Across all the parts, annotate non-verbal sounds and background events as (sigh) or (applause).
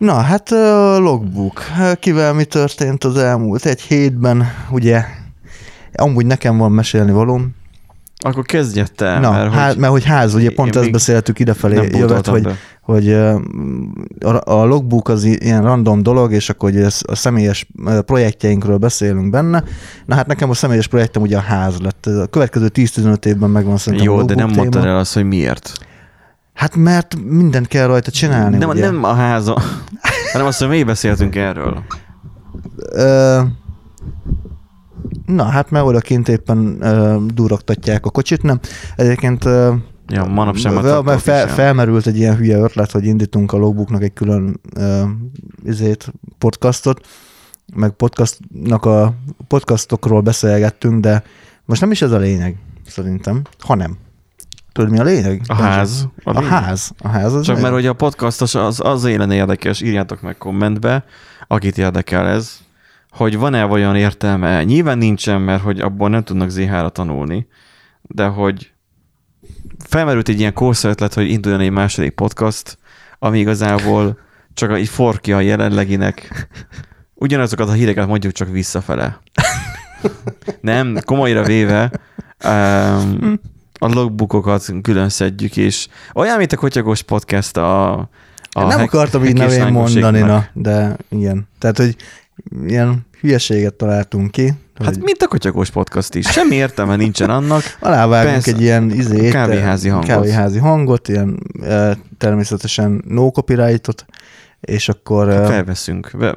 Na, hát a logbook. Kivel mi történt az elmúlt egy hétben, ugye? Amúgy nekem van mesélni valóm. Akkor kezdj te, Na, mert, há, hogy mert hogy ház, ugye pont ezt beszéltük idefelé jövet, hogy, be. hogy a, a logbook az ilyen random dolog, és akkor ugye a személyes projektjeinkről beszélünk benne. Na hát nekem a személyes projektem ugye a ház lett. A következő 10-15 évben megvan szerintem a Jó, de logbook nem mondtad téma. el azt, hogy miért. Hát mert mindent kell rajta csinálni, Nem, ugye? nem a háza, (laughs) hanem azt, hogy mi beszéltünk erről. Ö, na, hát mert odakint éppen ö, durogtatják a kocsit, nem? Egyébként ö, Ja, manapság már fel, fel, felmerült egy ilyen hülye ötlet, hogy indítunk a logbooknak egy külön ö, izét, podcastot, meg podcastnak a podcastokról beszélgettünk, de most nem is ez a lényeg, szerintem, hanem. Tudod, mi a lényeg? A ház. A, a lényeg. ház. A ház az Csak mi? mert hogy a podcastos az, az élene érdekes, írjátok meg kommentbe, akit érdekel ez, hogy van-e olyan értelme. Nyilván nincsen, mert hogy abból nem tudnak ZH-ra tanulni, de hogy felmerült egy ilyen kósza ötlet, hogy induljon egy második podcast, ami igazából csak így forkja a jelenleginek. Ugyanazokat a híreket mondjuk csak visszafele. Nem, komolyra véve, um, a logbookokat külön szedjük, és olyan, mint a Kotyagos podcast a, a nem hack- akartam így nevén mondani, na, de igen. Tehát, hogy ilyen hülyeséget találtunk ki. Hát hogy mint a Kotyagos podcast is. Semmi értelme nincsen annak. alávágunk persze, egy ilyen izét, kávéházi hangot. kávéházi hangot, ilyen e, természetesen no copyrightot, és akkor e, Felveszünk. Be,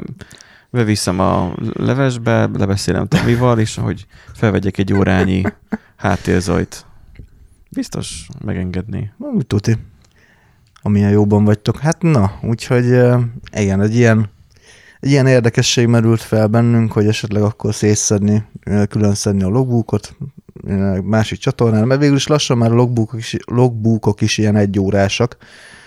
beviszem a levesbe, lebeszélem Tomival, és hogy felvegyek egy órányi (laughs) háttérzajt. Biztos megengedni. mit tuti, amilyen jóban vagytok. Hát na, úgyhogy igen, egy ilyen, egy ilyen érdekesség merült fel bennünk, hogy esetleg akkor szétszedni, külön szedni a logbookot, másik csatornán, mert végül is lassan már a logbookok is, logbookok is ilyen egyórásak.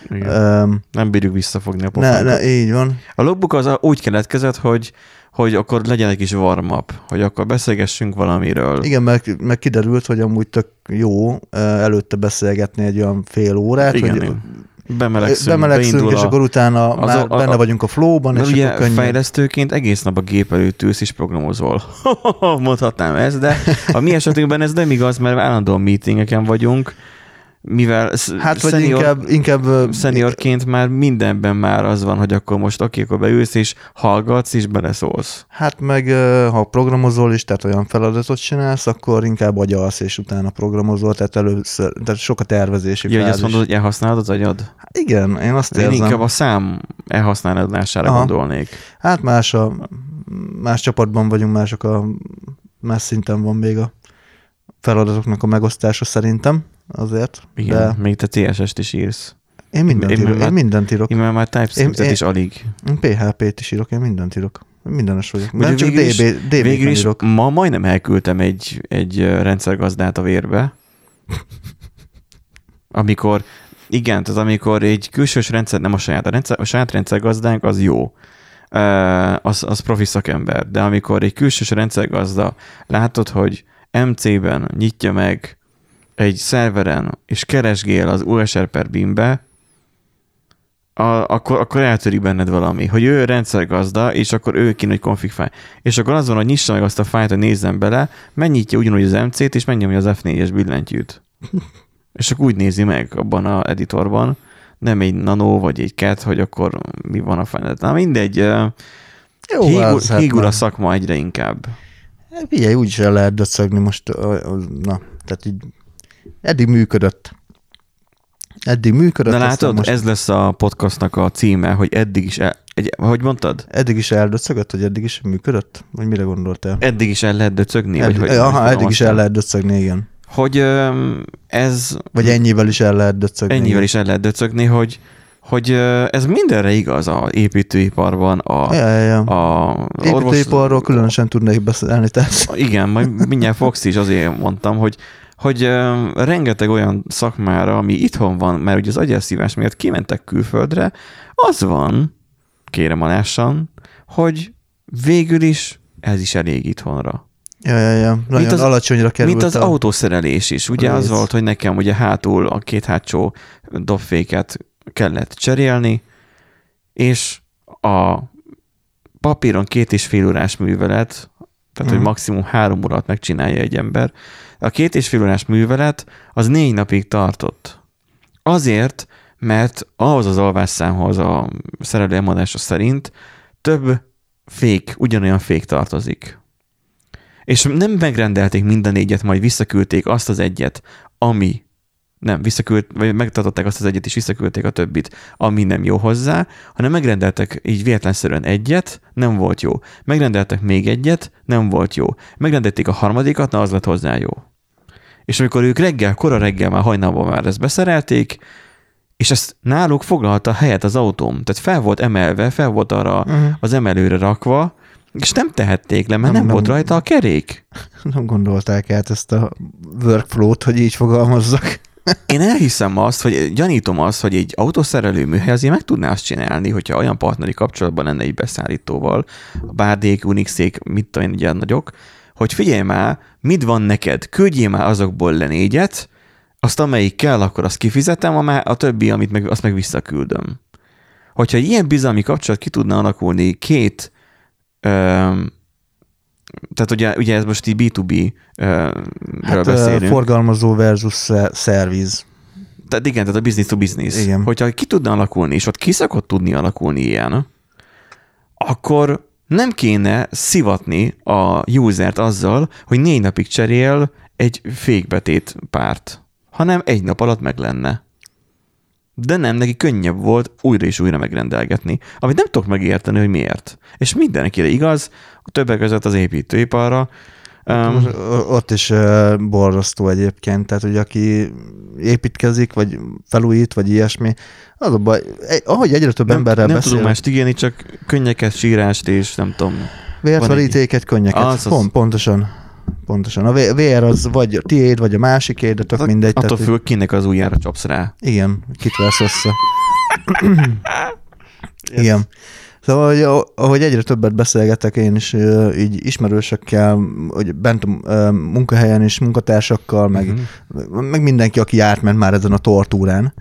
Igen. Um, Nem bírjuk visszafogni a ne, pofánkat. ne, így van. A logbook az úgy keletkezett, hogy, hogy akkor legyen egy kis warm-up, hogy akkor beszélgessünk valamiről. Igen, mert, mert kiderült, hogy amúgy tök jó előtte beszélgetni egy olyan fél órát, Igen, hogy. Bemelegszünk, bemelegszünk, és a, akkor utána az már a- a- benne vagyunk a flowban, és ugye akkor könnyű. fejlesztőként egész nap a gép előtt ülsz és programozol. (laughs) Mondhatnám ezt, de a mi esetünkben ez nem igaz, mert állandóan meetingeken vagyunk, mivel Hát vagy senior, inkább, inkább ö, seniorként már mindenben már az van, hogy akkor most oké, akkor beülsz és hallgatsz és beleszólsz. Hát meg ha programozol is, tehát olyan feladatot csinálsz, akkor inkább agyalsz, és utána programozol, tehát először, tehát sok a tervezési Ja, hogy azt mondod, hogy elhasználod az agyad? Hát Igen, én azt Én érzem. inkább a szám elhasználására Aha. gondolnék. Hát más a, más csapatban vagyunk, mások a, más szinten van még a feladatoknak a megosztása szerintem azért. Igen, De még te CSS-t is írsz. én mindent, én írok, már- én mindent írok. Én már, már TypeScript-et Én- is alig. Én PHP-t is írok, én mindent írok. Mindenes vagyok. Ugye Mert csak végül is- DB, DB Végül is írok. ma majdnem elküldtem egy, egy rendszergazdát a vérbe, amikor, igen, tehát amikor egy külsős rendszer, nem a saját, a, rendszer, a saját rendszergazdánk az jó, az, az profi szakember, de amikor egy külsős rendszergazda látod, hogy MC-ben nyitja meg egy szerveren, és keresgél az USR per BIM-be, a, akkor, akkor eltörik benned valami, hogy ő rendszergazda, és akkor ő kéne egy config file. És akkor az van, hogy nyissa meg azt a fájt, hogy nézzem bele, megnyitja ugyanúgy az MC-t, és megnyomja az F4-es billentyűt. (laughs) és akkor úgy nézi meg abban a editorban, nem egy nano vagy egy cat, hogy akkor mi van a fájl. Na mindegy, Jó, hígul, az, hát hígul a szakma egyre inkább. Figyelj, úgyis el lehet döcögni most. Na, tehát így eddig működött. Eddig működött. De látod, most ez lesz a podcastnak a címe, hogy eddig is, el, egy, hogy mondtad? Eddig is eldöcögött, hogy eddig is működött? Vagy mire gondoltál? Eddig is el lehet döcögni? Eddig, vagy, aha, hogy eddig is el lehet döcögni, igen. Hogy ez Vagy ennyivel is el lehet döcögni. ennyivel igen. is el lehet döcögni, hogy, hogy ez mindenre igaz a építőiparban, a, Ja, ja, ja. a Építőiparról különösen tudnék beszélni, tehát Igen, majd mindjárt Fox is azért mondtam, hogy, hogy rengeteg olyan szakmára, ami itthon van, mert ugye az agyelszívás miatt kimentek külföldre, az van, kérem alássan, hogy végül is ez is elég itthonra. ja, ja, ja. nagyon az- alacsonyra került. Mint az a... autószerelés is. Ugye az volt, hogy nekem ugye hátul a két hátsó dobféket kellett cserélni, és a papíron két és fél órás művelet, tehát, hogy Mhm. maximum három órát megcsinálja egy ember, a két és fél órás művelet az négy napig tartott. Azért, mert ahhoz az alvásszámhoz a szerelő elmondása szerint több fék, ugyanolyan fék tartozik. És nem megrendelték minden négyet, majd visszaküldték azt az egyet, ami nem, visszaküld, vagy megtartották azt az egyet, és visszaküldték a többit, ami nem jó hozzá, hanem megrendeltek így véletlenszerűen egyet, nem volt jó. Megrendeltek még egyet, nem volt jó. Megrendelték a harmadikat, na az lett hozzá jó. És amikor ők reggel, kora reggel már hajnalban már ezt beszerelték, és ezt náluk foglalta helyet az autóm. Tehát fel volt emelve, fel volt arra Uh-huh. az emelőre rakva, és nem tehették le, mert nem, Nem, nem volt rajta a kerék. (laughs) Nem gondolták át ezt a workflow-t, hogy így fogalmazzak. (laughs) Én elhiszem azt, hogy gyanítom azt, hogy egy autószerelő műhely azért meg tudná azt csinálni, hogyha olyan partneri kapcsolatban lenne egy beszállítóval, a bárdék, unixék, mit tudom én, ilyen nagyok, hogy figyelj már, mit van neked, küldjél már azokból le négyet, azt amelyik kell, akkor azt kifizetem, a, má- a többi, amit meg, azt meg visszaküldöm. Hogyha egy ilyen bizalmi kapcsolat ki tudna alakulni két, öm, tehát ugye, ugye ez most így B2B ről Hát beszélünk. forgalmazó versus sze- szerviz. Tehát igen, tehát a business to business. Igen. Hogyha ki tudna alakulni, és ott ki szokott tudni alakulni ilyen, akkor nem kéne szivatni a usert azzal, hogy négy napig cserél egy fékbetét párt, hanem egy nap alatt meg lenne. De nem, neki könnyebb volt újra és újra megrendelgetni, amit nem tudok megérteni, hogy miért. És mindenkire igaz, többek között az építőiparra. Um, ott is uh, borzasztó egyébként, tehát hogy aki építkezik, vagy felújít, vagy ilyesmi, az a baj, egy, ahogy egyre több nem, emberrel nem beszél, tudunk mást ígérni, csak könnyeket, sírást és nem tudom. vért, van egy- verítéket, könnyeket. Az, az. Pont, pontosan. Pontosan. A vér az vagy a tiéd, vagy a másiké, de tök mindegy. Attól tehát, függ, kinek az ujjára csapsz rá. Igen, kit vesz össze. (laughs) Igen. Szóval, hogy, ahogy egyre többet beszélgetek én is így ismerősökkel, hogy bent a munkahelyen is, munkatársakkal, meg, Mhm. meg mindenki, aki átment már ezen a tortúrán.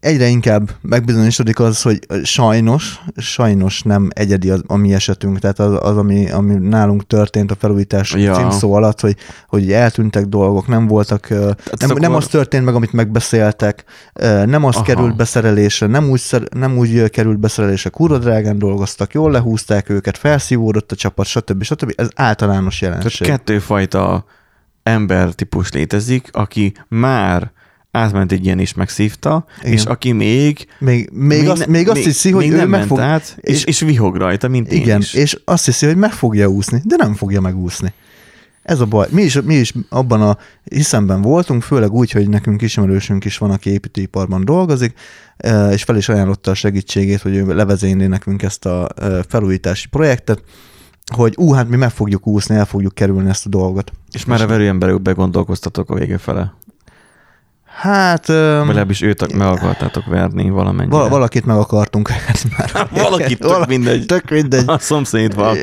Egyre inkább megbizonyosodik az, hogy sajnos, sajnos nem egyedi az, a mi esetünk, tehát az, az ami, ami nálunk történt a felújítás Ja. címszó alatt, hogy, hogy eltűntek dolgok, nem voltak, ö, nem, akkor- nem az történt meg, amit megbeszéltek, nem az Aha. került beszerelésre, nem úgy, szer, nem úgy került beszerelésre, kurva drágán dolgoztak, jól lehúzták őket, felszívódott a csapat, stb. stb. Ez általános Tehát jelenség. kettőfajta embertípus létezik, aki már átment egy ilyen is megszívta, Igen. és aki még Még, még, azt, ne- még azt hiszi, hogy még ő nem meg fog... át, és, és- és vihog rajta, mint én Igen, is. és azt hiszi, hogy meg fogja úszni, de nem fogja megúszni. Ez a baj. Mi is, mi is abban a hiszemben voltunk, főleg úgy, hogy nekünk ismerősünk is van, aki építőiparban dolgozik, eh, és fel is ajánlotta a segítségét, hogy ő levezényli nekünk ezt a eh, felújítási projektet, hogy ú, hát mi meg fogjuk úszni, el fogjuk kerülni ezt a dolgot. és már a verőemberükbe gondolkoztatok a vége fele. Hát um, legalábbis őt meg akartátok verni valamennyire. val- valakit meg akartunk hát már. (laughs) Valakit, tök Vala- mindegy. Tök mindegy. A szomszédval.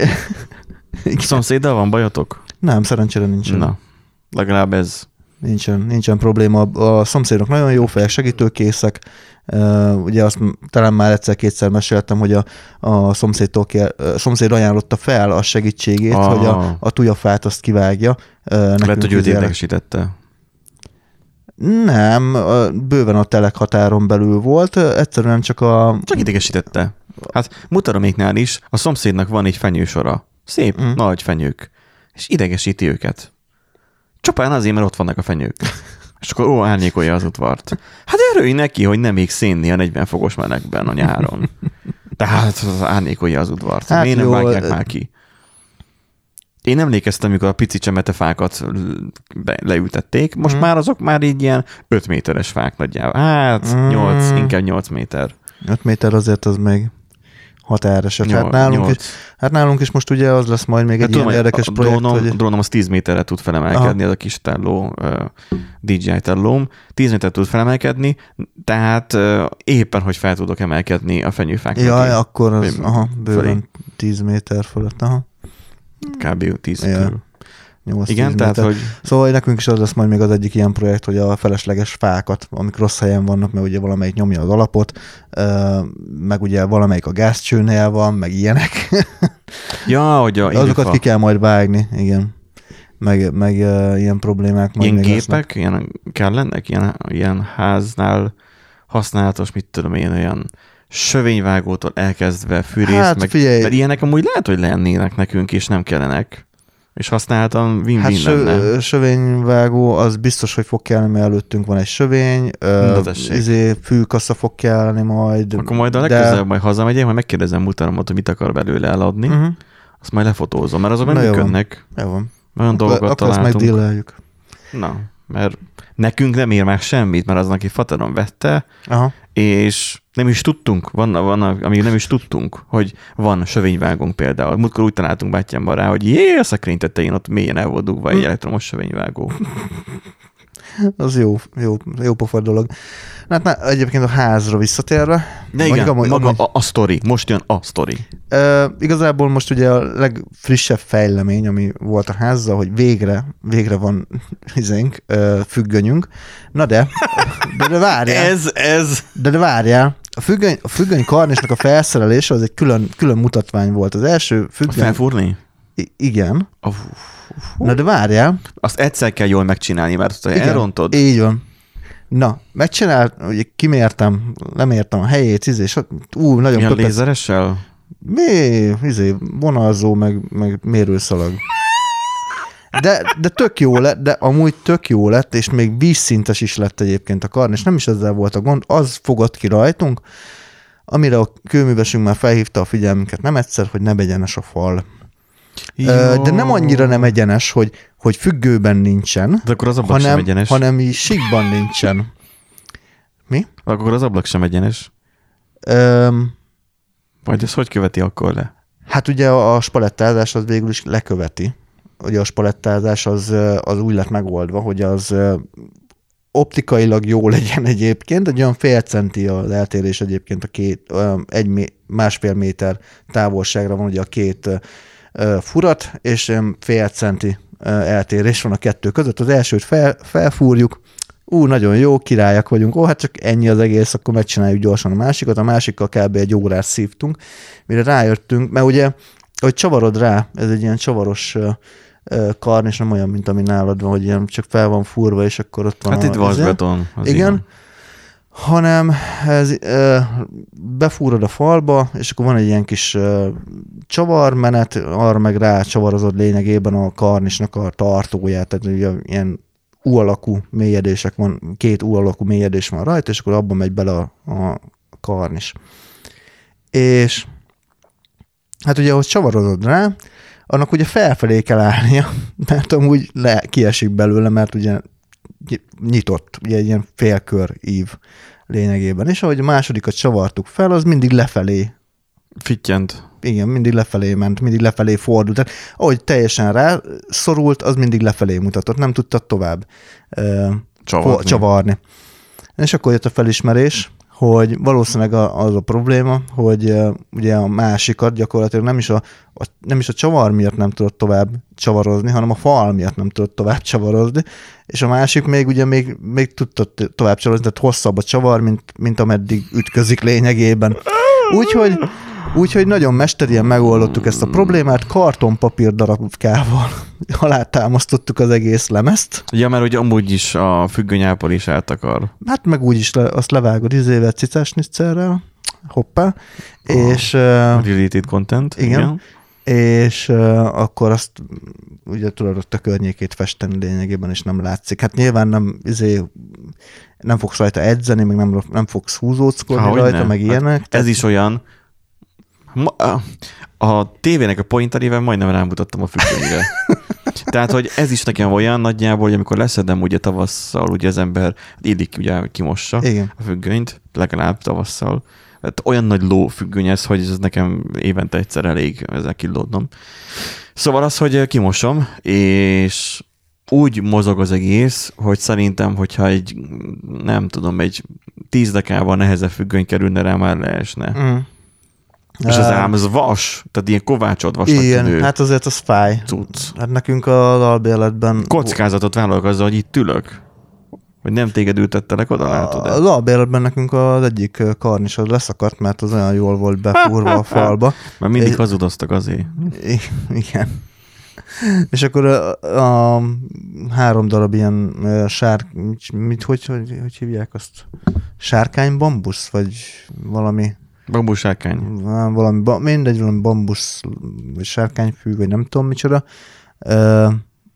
Szomszéddal van bajotok? Nem, szerencsére nincsen. Na, legalább ez. Nincsen, nincsen probléma. A szomszédok nagyon jó fejek, segítőkészek. Ugye azt talán már egyszer-kétszer meséltem, hogy a, a szomszédtól kér, a szomszéd ajánlotta fel a segítségét, Ah. hogy a, a tujafát azt kivágja. Uh, Lehet, nekünk hogy őt érdekesítette. Nem, bőven a telek határon belül volt, egyszerűen csak a... Csak idegesítette. Hát mutaroméknál is a szomszédnak van egy fenyősora. Szép, Mm. nagy fenyők. És idegesíti őket. Csupán azért, mert ott vannak a fenyők. És akkor ó, árnyékolja az udvart. Hát örülj neki, hogy nem még szénni a 40 fokos melegben a nyáron. Tehát az árnyékolja az udvart. Hát Miért nem jó, vágják ö- már ki? Én emlékeztem, amikor a pici csemetefákat leültették, most Mm. már azok már így ilyen 5 méteres fák nagyjából. Hát Mm. 8, inkább 8 méter. 5 méter azért az még határeset. Hát nálunk, is, hát nálunk is most ugye az lesz majd még Hát egy ilyen tudom, érdekes a projekt, drónom, hogy... a drónom az 10 méterre tud felemelkedni, ez a kis telló, uh, DJI tellóm, 10 méterre tud felemelkedni, tehát uh, éppen, hogy fel tudok emelkedni a fenyőfák Jaj, akkor az, aha, bőven fölé. 10 méter fölött, aha. Kb. 10 Ja. körül. 8 Igen, tehát hogy Szóval nekünk is az lesz majd még az egyik ilyen projekt, hogy a felesleges fákat, amik rossz helyen vannak, mert ugye valamelyik nyomja az alapot, meg ugye valamelyik a gázcsőnél van, meg ilyenek. (laughs) ja, hogy a Azokat ki kell majd vágni, igen. Meg, meg uh, ilyen problémák majd Ilyen még gépek, lesznek. ilyen kellenek, ilyen, ilyen háznál használatos, mit tudom én, olyan sövényvágótól elkezdve fűrész, Hát, meg, figyelj. mert ilyenek amúgy lehet, hogy lennének nekünk, és nem kellenek. És használtam win-win Hát lenne. sö, sövényvágó, az biztos, hogy fog kelleni, mert előttünk van egy sövény, ö, izé, fűkassa fog kelleni majd. Akkor majd a legközelebb majd hazamegyek, majd megkérdezem mutaromat, hogy mit akar belőle eladni, Uh-huh. azt majd lefotózom, mert azok van. működnek. Jó van. Olyan dolgokat Akkor ezt találtunk. majd díleljük. Na, mert nekünk nem ér meg semmit, mert az, aki fataron vette, Aha. és nem is tudtunk, van, van, amíg nem is tudtunk, hogy van sövényvágónk például. Múltkor úgy találtunk bátyámban rá, hogy jé, a szekrény tetején ott mélyen el volt dugva egy elektromos sövényvágó. (laughs) Az jó, jó, jó pofa dolog. Na, Hát na, egyébként a házra visszatérve. De igen, amúgy- maga a, a sztori, most jön a sztori. Ö, igazából most ugye a legfrissebb fejlemény, ami volt a házzal, hogy végre, végre van (laughs) izénk, ö, függönyünk. Na de, de, de várjál, (laughs) Ez, ez. de, de várjál. A függöny, a függöny karnisnak a felszerelése az egy külön, külön mutatvány volt. Az első függöny... Felfúrni? I- igen. Oh, Na de várjál. azt egyszer kell jól megcsinálni, mert ha elrontod, Így van. Na, megcsinált, ugye kimértem, lemértem a helyét, izé, és ú, nagyon ilyen köpesz, lézeressel? Mi, izé, vonalzó, meg, meg mérőszalag. De, de tök jó lett, de amúgy tök jó lett, és még vízszintes is lett egyébként a karn, és nem is ezzel volt a gond, az fogott ki rajtunk, amire a kőművesünk már felhívta a figyelmünket nem egyszer, hogy nem egyenes a fal. Ö, De nem annyira nem egyenes, hogy, hogy függőben nincsen, De akkor az ablak sem hanem, egyenes. hanem így síkban nincsen. Mi? Akkor az ablak sem egyenes. Öm, Vagy ez hogy követi akkor le? Hát ugye a spalettázás az végül is leköveti. Ugye a spalettázás az, az úgy lett megoldva, hogy az optikailag jó legyen egyébként, egy olyan fél centi az eltérés egyébként a két, egy másfél méter távolságra van ugye a két furat, és fél centi eltérés van a kettő között. Az elsőt fel, felfúrjuk, ú, nagyon jó, királyak vagyunk, ó, hát csak ennyi az egész, akkor megcsináljuk gyorsan a másikat, a másikkal kb. egy órát szívtunk, mire rájöttünk, mert ugye, hogy csavarod rá, ez egy ilyen csavaros karn, és nem olyan, mint ami nálad van, hogy ilyen csak fel van furva, és akkor ott van Hát itt vasbeton. az Igen, hanem ez, ö, befúrod a falba, és akkor van egy ilyen kis ö, csavarmenet, arra meg rá csavarozod lényegében a karnisnak a tartóját, tehát ugye ilyen U alakú mélyedések van, két U alakú mélyedés van rajta, és akkor abban megy bele a, a karnis. És hát ugye, ahogy csavarozod rá, annak ugye felfelé kell állnia, (laughs) mert amúgy le, kiesik belőle, mert ugye nyitott, ugye egy ilyen félkör ív lényegében. És ahogy a másodikat csavartuk fel, az mindig lefelé Fittyent. igen, mindig lefelé ment, mindig lefelé fordult. Tehát ahogy teljesen rá szorult, az mindig lefelé mutatott, nem tudta tovább ö, Csavarni. fo- csavarni. És akkor jött a felismerés, hogy valószínűleg az a probléma, hogy ugye a másikat gyakorlatilag nem is a, a, nem is a csavar miatt nem tudott tovább csavarozni, hanem a fal miatt nem tudott tovább csavarozni, és a másik még ugye még, még tudta t- tovább csavarozni, tehát hosszabb a csavar, mint, mint ameddig ütközik lényegében. Úgyhogy Úgyhogy nagyon mesterien megoldottuk ezt a problémát, kartonpapír darabkával (laughs) alátámasztottuk az egész lemezt. Ja, mert ugye amúgy is a függönyápol is eltakar. Hát meg úgy is le, azt levágod izével, cicásnicszerrel, hoppá, és, uh, Related content. igen. és uh, akkor azt ugye tudod ott a környékét festeni lényegében, és nem látszik. Hát nyilván nem, izé, nem fogsz rajta edzeni, meg nem, nem fogsz húzóckodni Há, rajta, nem. meg Hát ilyenek. Ez is olyan, Ma, a, a tévének a pointerével majdnem rámutattam a függönyre. Tehát, hogy ez is nekem olyan nagyjából, hogy amikor leszedem ugye tavasszal, ugye az ember illik ugye, kimossa Igen. a függönyt, legalább tavasszal. Hát olyan nagy ló függöny ez, hogy ez nekem évente egyszer elég ezzel kilódnom. Szóval az, hogy kimosom, és úgy mozog az egész, hogy szerintem, hogyha egy, nem tudom, egy tíz dekával nehezebb függöny kerülne rá, már leesne. Mm. És az ám, ez vas, tehát ilyen kovácsolt vasnak Igen, tűnő hát azért az fáj. cucc. Hát nekünk az albérletben... Kockázatot vállalok azzal, hogy itt ülök. Hogy nem téged ültettelek oda, látod Az albérletben nekünk az egyik ö, karnisod leszakadt, mert az olyan jól volt befúrva a (laughs) falba. Mert mindig Egy- hazudoztak azért. Igen. És akkor a, a három darab ilyen sár... Mit, hogy, hogy, hogy hívják azt? Sárkány bambusz? Vagy valami... Bambusákány. valami, ba- mindegy, valami bambusz, vagy sárkányfű, vagy nem tudom micsoda. Ö,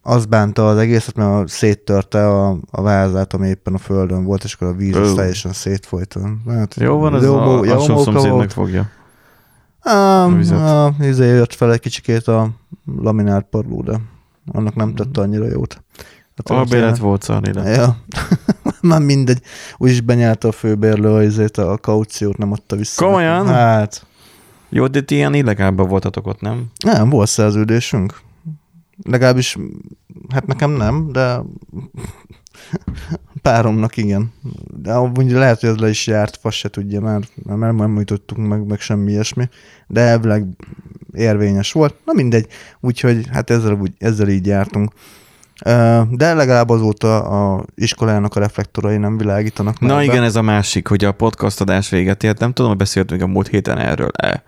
az bánta az egészet, mert széttörte a, a vázát, ami éppen a földön volt, és akkor a víz az teljesen szétfolyt. Hát, Jó van, ez jó, a jó, móka szomszéd volt. megfogja. Á, vizet. á, izé jött fel egy kicsikét a laminált padló, de annak nem tette annyira jót. Albélet volt élet. Ja. (laughs) Már mindegy. Úgyis benyálta a főbérlő a, izét, a kauciót, nem adta vissza. Komolyan? neki. Hát, Jó, de ti ilyen illegálban voltatok ott, nem? Nem, volt szerződésünk. Legalábbis, hát nekem nem, de (laughs) páromnak igen. De amúgy lehet, hogy ez le is járt, fasz se tudja már, mert nem említettünk meg, meg semmi ilyesmi, de elvileg érvényes volt. Na mindegy, úgyhogy hát ezzel, úgy, ezzel így jártunk. De legalább azóta a iskolának a reflektorai nem világítanak Na be. igen, ez a másik, hogy a podcast adás véget ért. Nem tudom, hogy beszéltünk a múlt héten erről-e.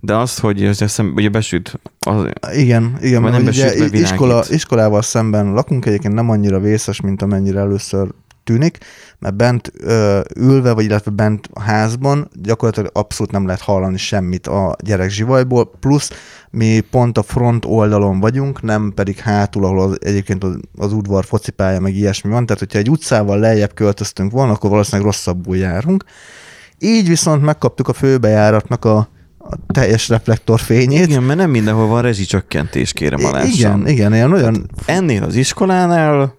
De azt, hogy ez eszem, ugye besüt, az, Igen, igen, mert nem ugye besütve világít. iskola, iskolával szemben lakunk, egyébként nem annyira vészes, mint amennyire először tűnik, mert bent ö, ülve, vagy illetve bent a házban gyakorlatilag abszolút nem lehet hallani semmit a gyerek zsivajból, plusz mi pont a front oldalon vagyunk, nem pedig hátul, ahol az, egyébként az, az udvar focipálya, meg ilyesmi van, tehát hogyha egy utcával lejjebb költöztünk volna, akkor valószínűleg rosszabbul járunk. Így viszont megkaptuk a főbejáratnak a, a teljes reflektorfényét, igen, mert nem mindenhol van rezsicsökkentés, kérem alássam. igen, igen, ilyen olyan, Ennél az iskolánál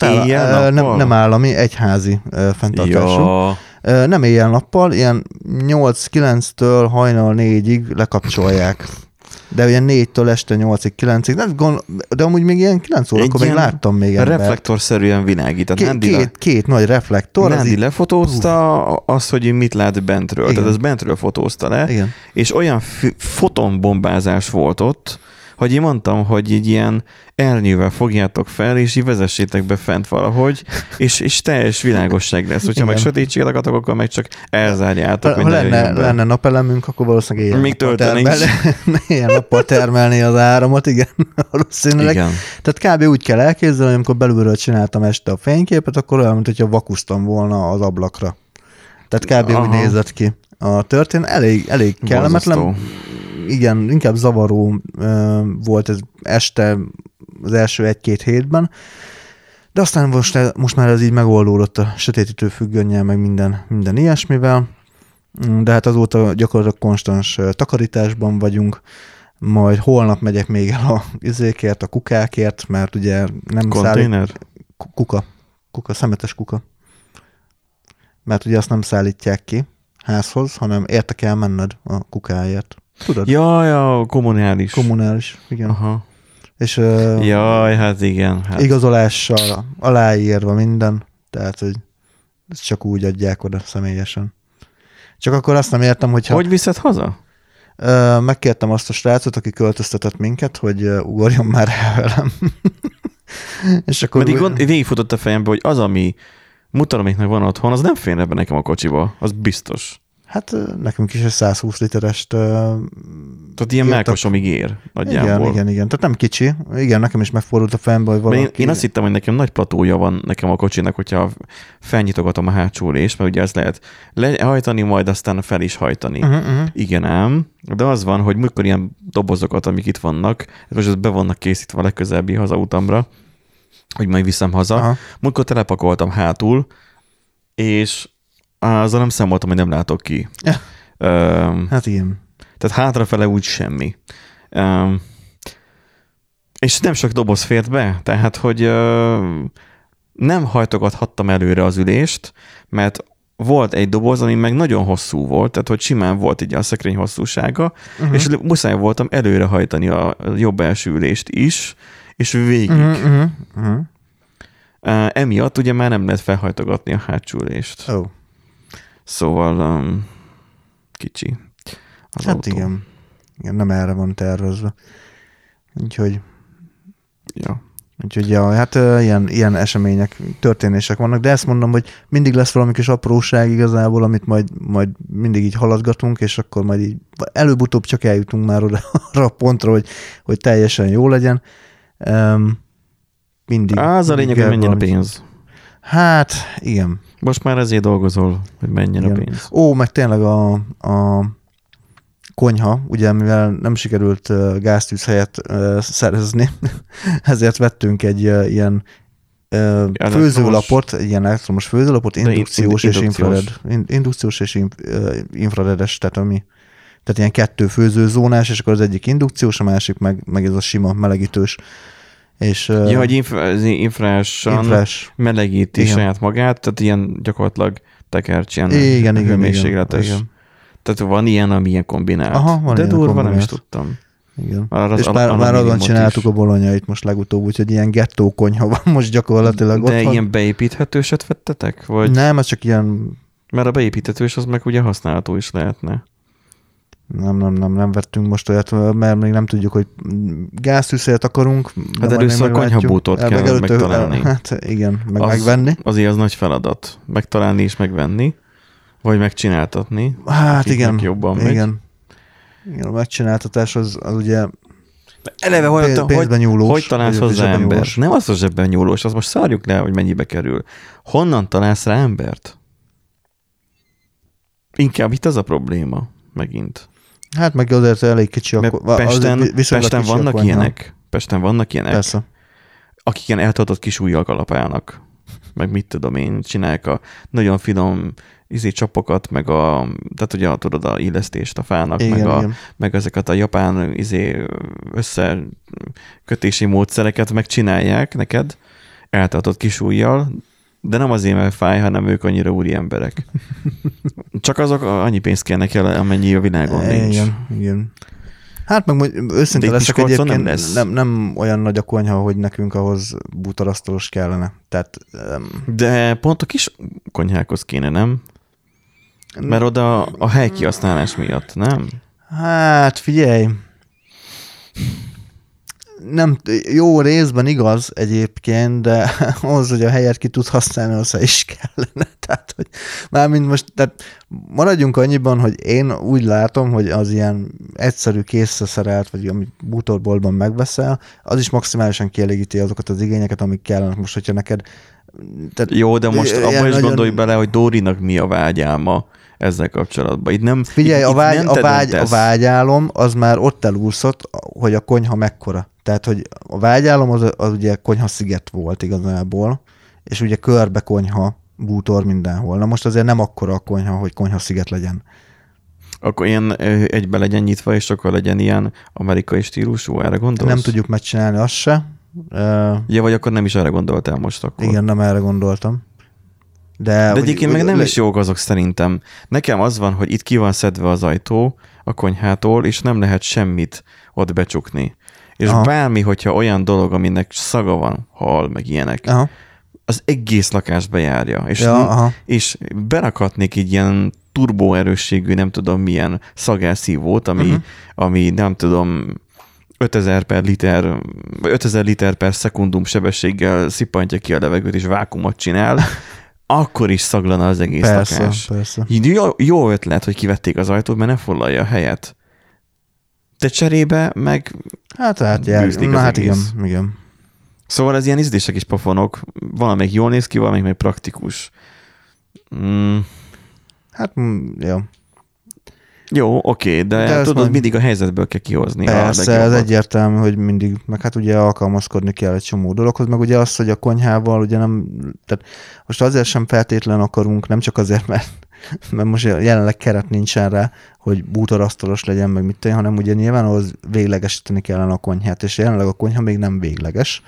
hát áll, éjjel, nem, nem állami, egyházi fenntartású. Ja, Nem éjjel-nappal, ilyen 8-9-től hajnal 4-ig lekapcsolják. De ugye 4-től este 8-ig, 9-ig, de, gond, de amúgy még ilyen 9 órakor még ilyen láttam még embert. reflektorszerűen világít. Tehát Két, Nandi, le, két, két nagy reflektor. az Nandi így- lefotózta azt, hogy mit lát bentről. Igen. Tehát ez bentről fotózta le. Igen. és olyan f- fotonbombázás volt ott, hogy én mondtam, hogy egy ilyen elnyővel fogjátok fel, és így vezessétek be fent valahogy, és, és teljes világosság lesz. Hogyha Igen. meg sötétséget akartok, akkor meg csak elzárjátok, Ha ne lenne, lenne napelemünk, akkor valószínűleg éjjel Még termelni, (laughs) éjjel nappal termelni az áramot, igen, (laughs) valószínűleg. Igen. Tehát kb. úgy kell elképzelni, amikor belülről csináltam este a fényképet, akkor olyan, mint hogyha vakusztam volna az ablakra. Tehát kb. úgy Aha. nézett ki a történet. Elég, elég kellemetlen. Borzasztó. Igen, inkább zavaró volt ez este az első egy-két hétben. De aztán most, most már ez így megoldódott a sötétítő függönnyel, meg minden, minden ilyesmivel. De hát azóta gyakorlatilag konstans takarításban vagyunk. Majd holnap megyek még el a izékért, a kukákért, mert ugye nem szállít, Konténer? Ku- kuka, kuka, szemetes kuka. Mert ugye azt nem szállítják ki házhoz, hanem érte kell menned a kukáért. Tudod? Ja, ja, kommunális. Kommunális, igen. Aha. És uh, Jaj, hát igen. Hát. igazolással aláírva minden, tehát, hogy ezt csak úgy adják oda személyesen. Csak akkor azt nem értem, hogyha Hogy viszed haza? Ö, megkértem azt a srácot, aki költöztetett minket, hogy ugorjon már el velem. (laughs) És akkor úgy- gond, végigfutott a fejembe, hogy az, ami mutatomiknek van otthon, az nem férne be nekem a kocsiba. Az biztos. Hát nekünk is egy 120 literest. Tehát ilyen melkosomig ér nagyjából. Igen, igen, igen. Tehát nem kicsi. Igen, nekem is megfordult a fejembe, hogy valaki... én, én azt hittem, hogy nekem nagy platója van nekem a kocsinak, hogyha felnyitogatom a hátsó részt, mert ugye ezt lehet lehajtani, majd aztán fel is hajtani. Uh-huh, uh-huh. Igen ám, de az van, hogy mikor ilyen dobozokat, amik itt vannak, most ez be vannak készítve a legközelebbi hazautamra, hogy majd viszem haza. Aha. Múltkor telepakoltam hátul, és azzal nem számoltam, hogy nem látok ki. Ja. Öm, Hát igen. tehát hátrafele úgy semmi. Um, és nem sok doboz fért be, tehát hogy uh, nem hajtogathattam előre az ülést, mert volt egy doboz, ami meg nagyon hosszú volt, tehát hogy simán volt így a szekrény hosszúsága, uh-huh. és muszáj voltam előre hajtani a jobb első ülést is, és végig. Uh-huh, uh-huh. Uh, emiatt ugye már nem lehet felhajtogatni a hátsó ülést. Oh. Szóval um, kicsi. az Hát autó. igen. igen. nem erre van tervezve. Úgyhogy, Ja. úgyhogy ja, hát ilyen, ilyen események, történések vannak, de ezt mondom, hogy mindig lesz valami kis apróság igazából, amit majd, majd mindig így haladgatunk, és akkor majd így előbb-utóbb csak eljutunk már oda (laughs) arra a pontra, hogy, hogy teljesen jó legyen. Um, mindig. Az a lényeg, hogy menjen a pénz. Hát, igen. Most már ezért dolgozol, hogy menjen a Igen. pénz. Ó, meg tényleg a, a konyha, ugye mivel nem sikerült gáztűz helyet szerezni, (laughs) ezért vettünk egy ilyen főzőlapot, ilyen elektromos főzőlapot, in- indukciós és indukciós. infrared. In, indukciós és in, infraredes, tehát ami tehát ilyen kettő főzőzónás, és akkor az egyik indukciós, a másik meg, meg ez a sima melegítős. És, Ja, hogy infra, infrásan infrás. melegíti Igen. saját magát, tehát ilyen gyakorlatilag tekercs, ilyen Igen, igen, igen, hőmérsékletes. igen. Tehát van ilyen, ami ilyen kombinált. Aha, van De durva, nem is tudtam. Igen. Az és már, már azon csináltuk is. a bolonyait most legutóbb, úgyhogy ilyen gettó konyha van most gyakorlatilag De otthon. ilyen beépíthetőset vettetek? Vagy? Nem, ez csak ilyen, Mert a beépíthetős az meg ugye használható is lehetne. Nem, nem, nem, nem vettünk most olyat, mert még nem tudjuk, hogy gáztűzért akarunk. de még először a konyhabútort El- kell meg előtte- megtalálni. (laughs) Hát igen, meg Az- megvenni. Azért az nagy feladat. Megtalálni és megvenni, vagy megcsináltatni. Hát igen, jobban megy. igen. Igen, a megcsináltatás az, az ugye Eleve hogy, hogy, nyúlós. hogy találsz hozzá embert? nyúlós. Nem az a zsebben nyúlós, az most szárjuk le, hogy mennyibe kerül. Honnan találsz rá embert? Inkább itt az a probléma, megint. Hát meg azért elég kicsi Mert ko- az Pesten, Pesten vannak konyha. ilyenek. Pesten vannak ilyenek, Persze. akik ilyen eltartott kis ujjal kalapálnak. Meg mit tudom én, csinálják a nagyon finom izé csapokat, meg a, tehát ugye tudod a illesztést a fának, Igen, meg, a, igen. meg ezeket a japán izé összekötési módszereket megcsinálják neked, eltartott kis ujjal, de nem azért, mert fáj, hanem ők annyira úri emberek. Csak azok annyi pénzt kérnek el, amennyi a világon nincs. Igen, igen. Hát meg őszinte leszek egyébként, nem lesz. nem, nem olyan nagy a konyha, hogy nekünk ahhoz bútorasztalos kellene. Tehát um, De pont a kis konyhákhoz kéne, nem? Mert oda a hely kihasználás miatt, nem? hát figyelj, nem, jó részben igaz egyébként, de (laughs) ahhoz, hogy a helyet ki tud használni, az is kellene. (laughs) Tehát, hogy mármint most, tehát maradjunk annyiban, hogy én úgy látom, hogy az ilyen egyszerű készre szerelt, vagy amit bútorboltban megveszel, az is maximálisan kielégíti azokat az igényeket, amik kellenek. Most, hogyha neked tehát Jó, de most abban is nagyon- gondolj bele, hogy Dórinak mi a vágyálma ezzel kapcsolatban. Itt nem, Figyelj, itt, a, itt vágy, nem a, vágy, a vágyálom az már ott elúszott, hogy a konyha mekkora. Tehát, hogy a vágyálom az, az ugye konyha sziget volt igazából, és ugye körbe konyha, bútor mindenhol. Na most azért nem akkora a konyha, hogy konyha sziget legyen. Akkor ilyen egybe legyen nyitva, és akkor legyen ilyen amerikai stílusú, erre gondolsz? Nem tudjuk megcsinálni azt se. Ja, vagy akkor nem is erre gondoltál most akkor. igen, nem erre gondoltam. De, De hogy- egyébként meg nem le- is jók azok szerintem. Nekem az van, hogy itt ki van szedve az ajtó a konyhától, és nem lehet semmit ott becsukni. És Aha. Bármi, hogyha olyan dolog, aminek szaga van, hal, meg ilyenek, Aha. az egész lakást bejárja. És, Ja, aha. és berakhatnék egy ilyen turbóerősségű, nem tudom milyen szagelszívót, ami, uh-huh. ami nem tudom 5000 per liter, vagy 5000 liter per szekundum sebességgel szippantja ki a levegőt, és vákumot csinál, (laughs) akkor is szaglana az egész Persze, lakás. persze. Jó, jó ötlet, hogy kivették az ajtót, mert ne foglalja a helyet. De cserébe meg... Hát, jár. Bűzlik Na hát igen, egész. igen. Szóval ez ilyen ízlések is pofonok. Valamelyik jól néz ki, valamelyik meg praktikus. Mm, Hát, mm, jó. jó, oké, de, De tudod, majd- mindig a helyzetből kell kihozni. Persze, ez egyértelmű, hogy mindig, meg hát ugye alkalmazkodni kell egy csomó dologhoz, meg ugye az, hogy a konyhával ugye nem, tehát most azért sem feltétlen akarunk, nem csak azért, mert, mert most jelenleg keret nincsen rá, hogy bútorasztalos legyen, meg mit tenni, hanem ugye nyilván ahhoz véglegesíteni kellene a konyhát, és jelenleg a konyha még nem végleges.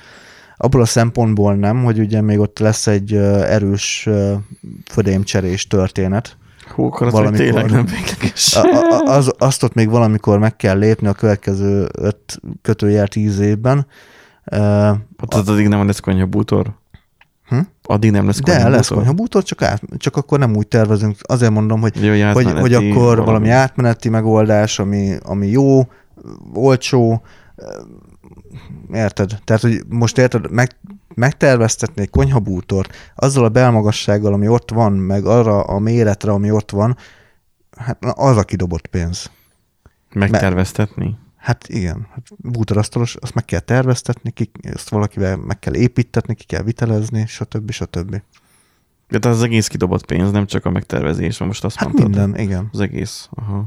Abból a szempontból nem, hogy ugye még ott lesz egy erős födémcserés történet, Hú, akkor az valamikor- tényleg nem végleges. a, a, az, azt ott még valamikor meg kell lépni a következő öt kötőjel tíz évben. Uh, Hát az addig nem lesz konyha bútor. Hm? Addig nem lesz De lesz konyhabútor, csak, át, csak akkor nem úgy tervezünk. Azért mondom, hogy, Jó, hogy hogy, akkor valami. valami átmeneti megoldás, ami, ami jó, olcsó, érted? Tehát, hogy most érted, meg, megterveztetni egy konyhabútort azzal a belmagassággal, ami ott van, meg arra a méretre, ami ott van, hát az a kidobott pénz. Megterveztetni? Hát igen, hát bútorasztalos, azt meg kell terveztetni, ki, azt valakivel meg kell építetni, ki kell vitelezni, stb. stb. De az egész kidobott pénz, nem csak a megtervezés, most azt Hát mondtad. minden, igen. Az egész. Aha.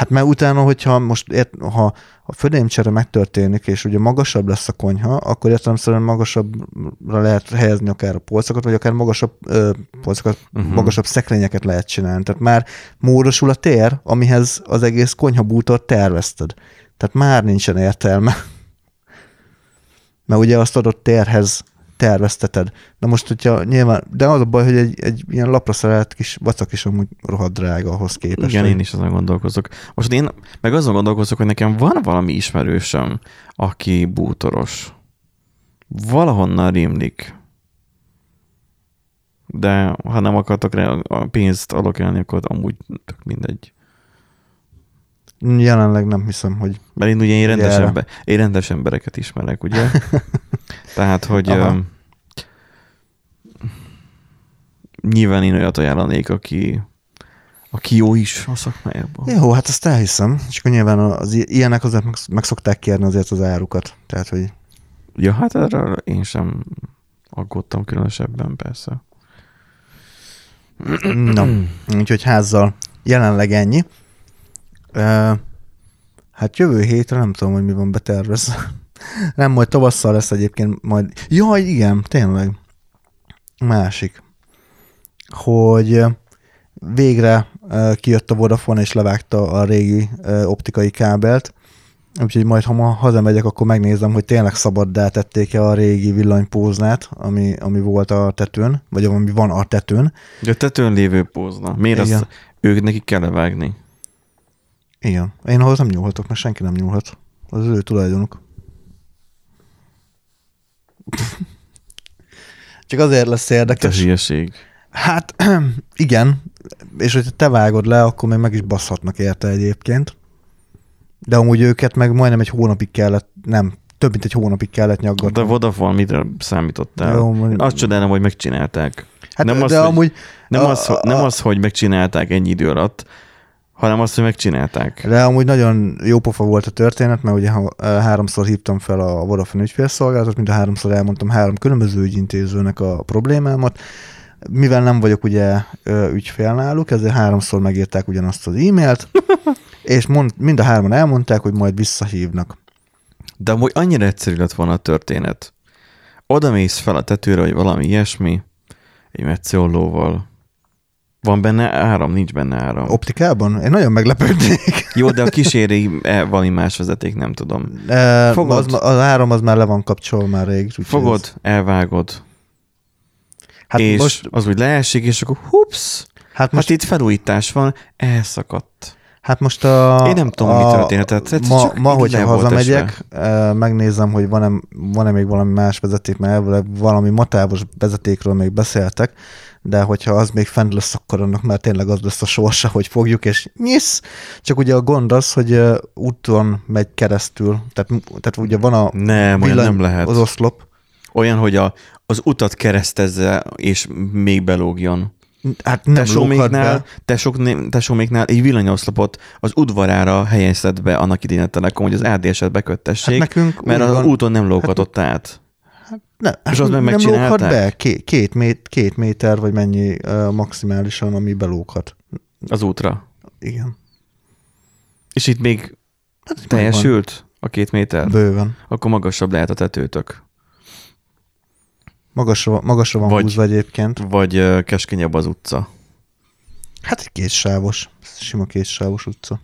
Hát mert utána, hogyha most ért, ha a födémcsere megtörténik, és ugye magasabb lesz a konyha, akkor értelemszerűen magasabbra lehet helyezni akár a polcokat, vagy akár magasabb ö, polcokat, uh-huh. magasabb szekrényeket lehet csinálni. Tehát már módosul a tér, amihez az egész konyhabútort tervezted. Tehát már nincsen értelme. Mert ugye azt adott térhez tervezteted. Na most, hogyha nyilván, de az a baj, hogy egy, egy ilyen lapra szerelt kis vacak is amúgy rohadt drága ahhoz képest. Igen, én is azon gondolkozok. Most én meg azon gondolkozok, hogy nekem van valami ismerősöm, aki bútoros. Valahonnan rémlik. De ha nem akartok rá a pénzt alokálni, akkor amúgy tök mindegy. Jelenleg nem hiszem, hogy Mert én ugye én rendes, ember, én rendes embereket ismerek, ugye? (laughs) Tehát, hogy um, nyilván én olyat ajánlanék, aki, aki jó is a szakmájában. Jó, hát azt elhiszem. És akkor nyilván az ilyenek azért meg, meg szokták kérni azért az árukat. Tehát, hogy Ja, hát erről én sem aggódtam különösebben, persze. na, (clears throat) úgyhogy házzal jelenleg ennyi. Hát jövő hétre nem tudom, hogy mi van betervezve. (laughs) nem, majd tavasszal lesz egyébként majd. Jaj, igen, tényleg. Másik. Hogy végre kijött a Vodafone és levágta a régi optikai kábelt, Úgyhogy majd, ha ma hazamegyek, akkor megnézem, hogy tényleg szabaddá tették-e a régi villanypóznát, ami, ami volt a tetőn, vagy ami van a tetőn. De tetőn lévő pózna. Miért Igen. azt ők nekik kell levágni? Igen. Én ahhoz nem nyúlhatok, mert senki nem nyúlhat. Az ő tulajdonuk. Csak azért lesz érdekes. hülyeség. Hát (clears throat) igen, és hogyha te vágod le, akkor még meg is baszhatnak érte egyébként. De amúgy őket meg majdnem egy hónapig kellett, nem, több mint egy hónapig kellett nyaggatni. De Vodafone mire számítottál? Jó, mondjuk- Azt csodálom, hogy megcsinálták. hát, nem de az, hogy- amúgy, Nem, A- az, nem a- az, hogy megcsinálták ennyi idő alatt, hanem azt, hogy megcsinálták. De amúgy nagyon jó pofa volt a történet, mert ugye háromszor hívtam fel a Vodafone ügyfélszolgálatot, mind a háromszor elmondtam három különböző ügyintézőnek a problémámat. Mivel nem vagyok ugye ügyfél náluk, ezért háromszor megírták ugyanazt az e-mailt, (laughs) és mond, mind a hárman elmondták, hogy majd visszahívnak. De amúgy annyira egyszerű lett volna a történet. Oda mész fel a tetőre, vagy valami ilyesmi, egy metsziollóval. Van benne áram? Nincs benne áram. Optikában? Én nagyon meglepődnék. (laughs) Jó, de a kíséri e, valami más vezeték, nem tudom. Eh, Fogod. Az, az áram az már le van kapcsolva már rég. Fogod, ez- elvágod, Hát és most, az úgy leesik, és akkor hups, hát most, hát itt felújítás van, elszakadt. hát most a... Én nem tudom, a, mi történt, tehát Ma, csak ma hogyha hazamegyek, eh, megnézem, hogy van-e, van-e még valami más vezeték, mert elvileg valami matávos vezetékről még beszéltek, de hogyha az még fent lesz, akkor annak már tényleg az lesz a sorsa, hogy fogjuk, és nyisz. Csak ugye a gond az, hogy úton megy keresztül, tehát, tehát ugye van a Nem, olyan nem lehet. az oszlop, Olyan, hogy a, az utat keresztezze, és még belógjon. hát nem Tesóméknál, tesók, tesóméknál egy villanyoszlopot az udvarára helyezted be annak idén a Telekom, hogy az ADS-et beköttessék, Hát nekünk mert az van- úton nem lóghatott át. Ne, hát És azt meg nem lóghat be, két, két, mét, két méter, vagy mennyi uh, maximálisan, ami belóghat. Az útra. Igen. És itt még Hát teljesült a két méter? Bőven. Akkor magasabb lehet a tetőtök. Magasra, magasra van Vagy- húzva egyébként. Vagy ö, keskenyebb az utca. Hát egy kétsávos, sima kétsávos utca.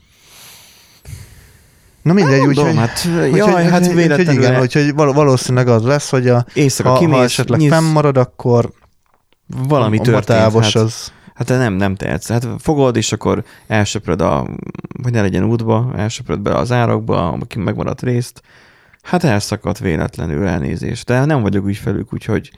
Na mindegy, Mondom, úgyhogy... hát, úgyhogy- jaj, hát úgyhogy- véletlenül úgyhogy igen, úgyhogy val- valószínűleg az lesz, hogy a, éjszaka ha, ha kimész, esetleg nyisz, fennmarad, akkor valami a történt. matávos Hát, az... hát nem, nem tehetsz. Hát fogod, és akkor elsöpröd a, hogy ne legyen útba, elsöpröd be az árokba, aki megmaradt részt. Hát elszakadt véletlenül elnézést. De nem vagyok ügyfelük, úgyhogy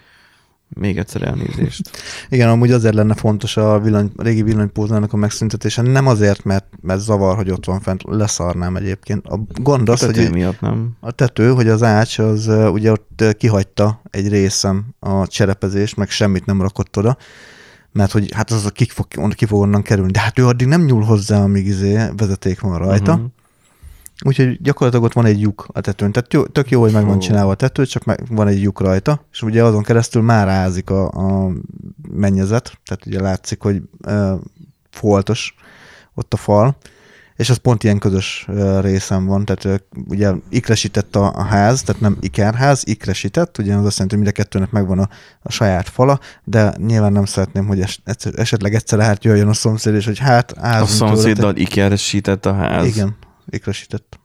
Még egyszer elnézést. (laughs) Igen, amúgy azért lenne fontos a, villany, a régi villanypóznának a megszüntetése, nem azért, mert, mert zavar, hogy ott van fent, leszarnám egyébként. A gond az, A hogy miatt nem. a tető, hogy az ács, az ugye ott kihagyta egy részem a cserepezést, meg semmit nem rakott oda, mert hogy hát az a ki fog, ki fog onnan kerülni. De hát ő addig nem nyúl hozzá, amíg izé vezeték van rajta. Uh-huh. Úgyhogy gyakorlatilag ott van egy lyuk a tetőn. Tehát jó, tök jó, hogy meg van csinálva a tető, csak meg van egy lyuk rajta, és ugye azon keresztül már ázik a, a mennyezet, tehát ugye látszik, hogy uh, foltos ott a fal, és az pont ilyen közös uh, részem van, tehát uh, ugye ikresített a, a ház, tehát nem ikerház, ikresített, ugye az azt jelenti, hogy mind a kettőnek megvan a, a saját fala, de nyilván nem szeretném, hogy es, esetleg egyszer át jöjjön a szomszéd, és hogy hát A ázunk tőle, szomszéddal ikeresített a ház. Igen, ikresített.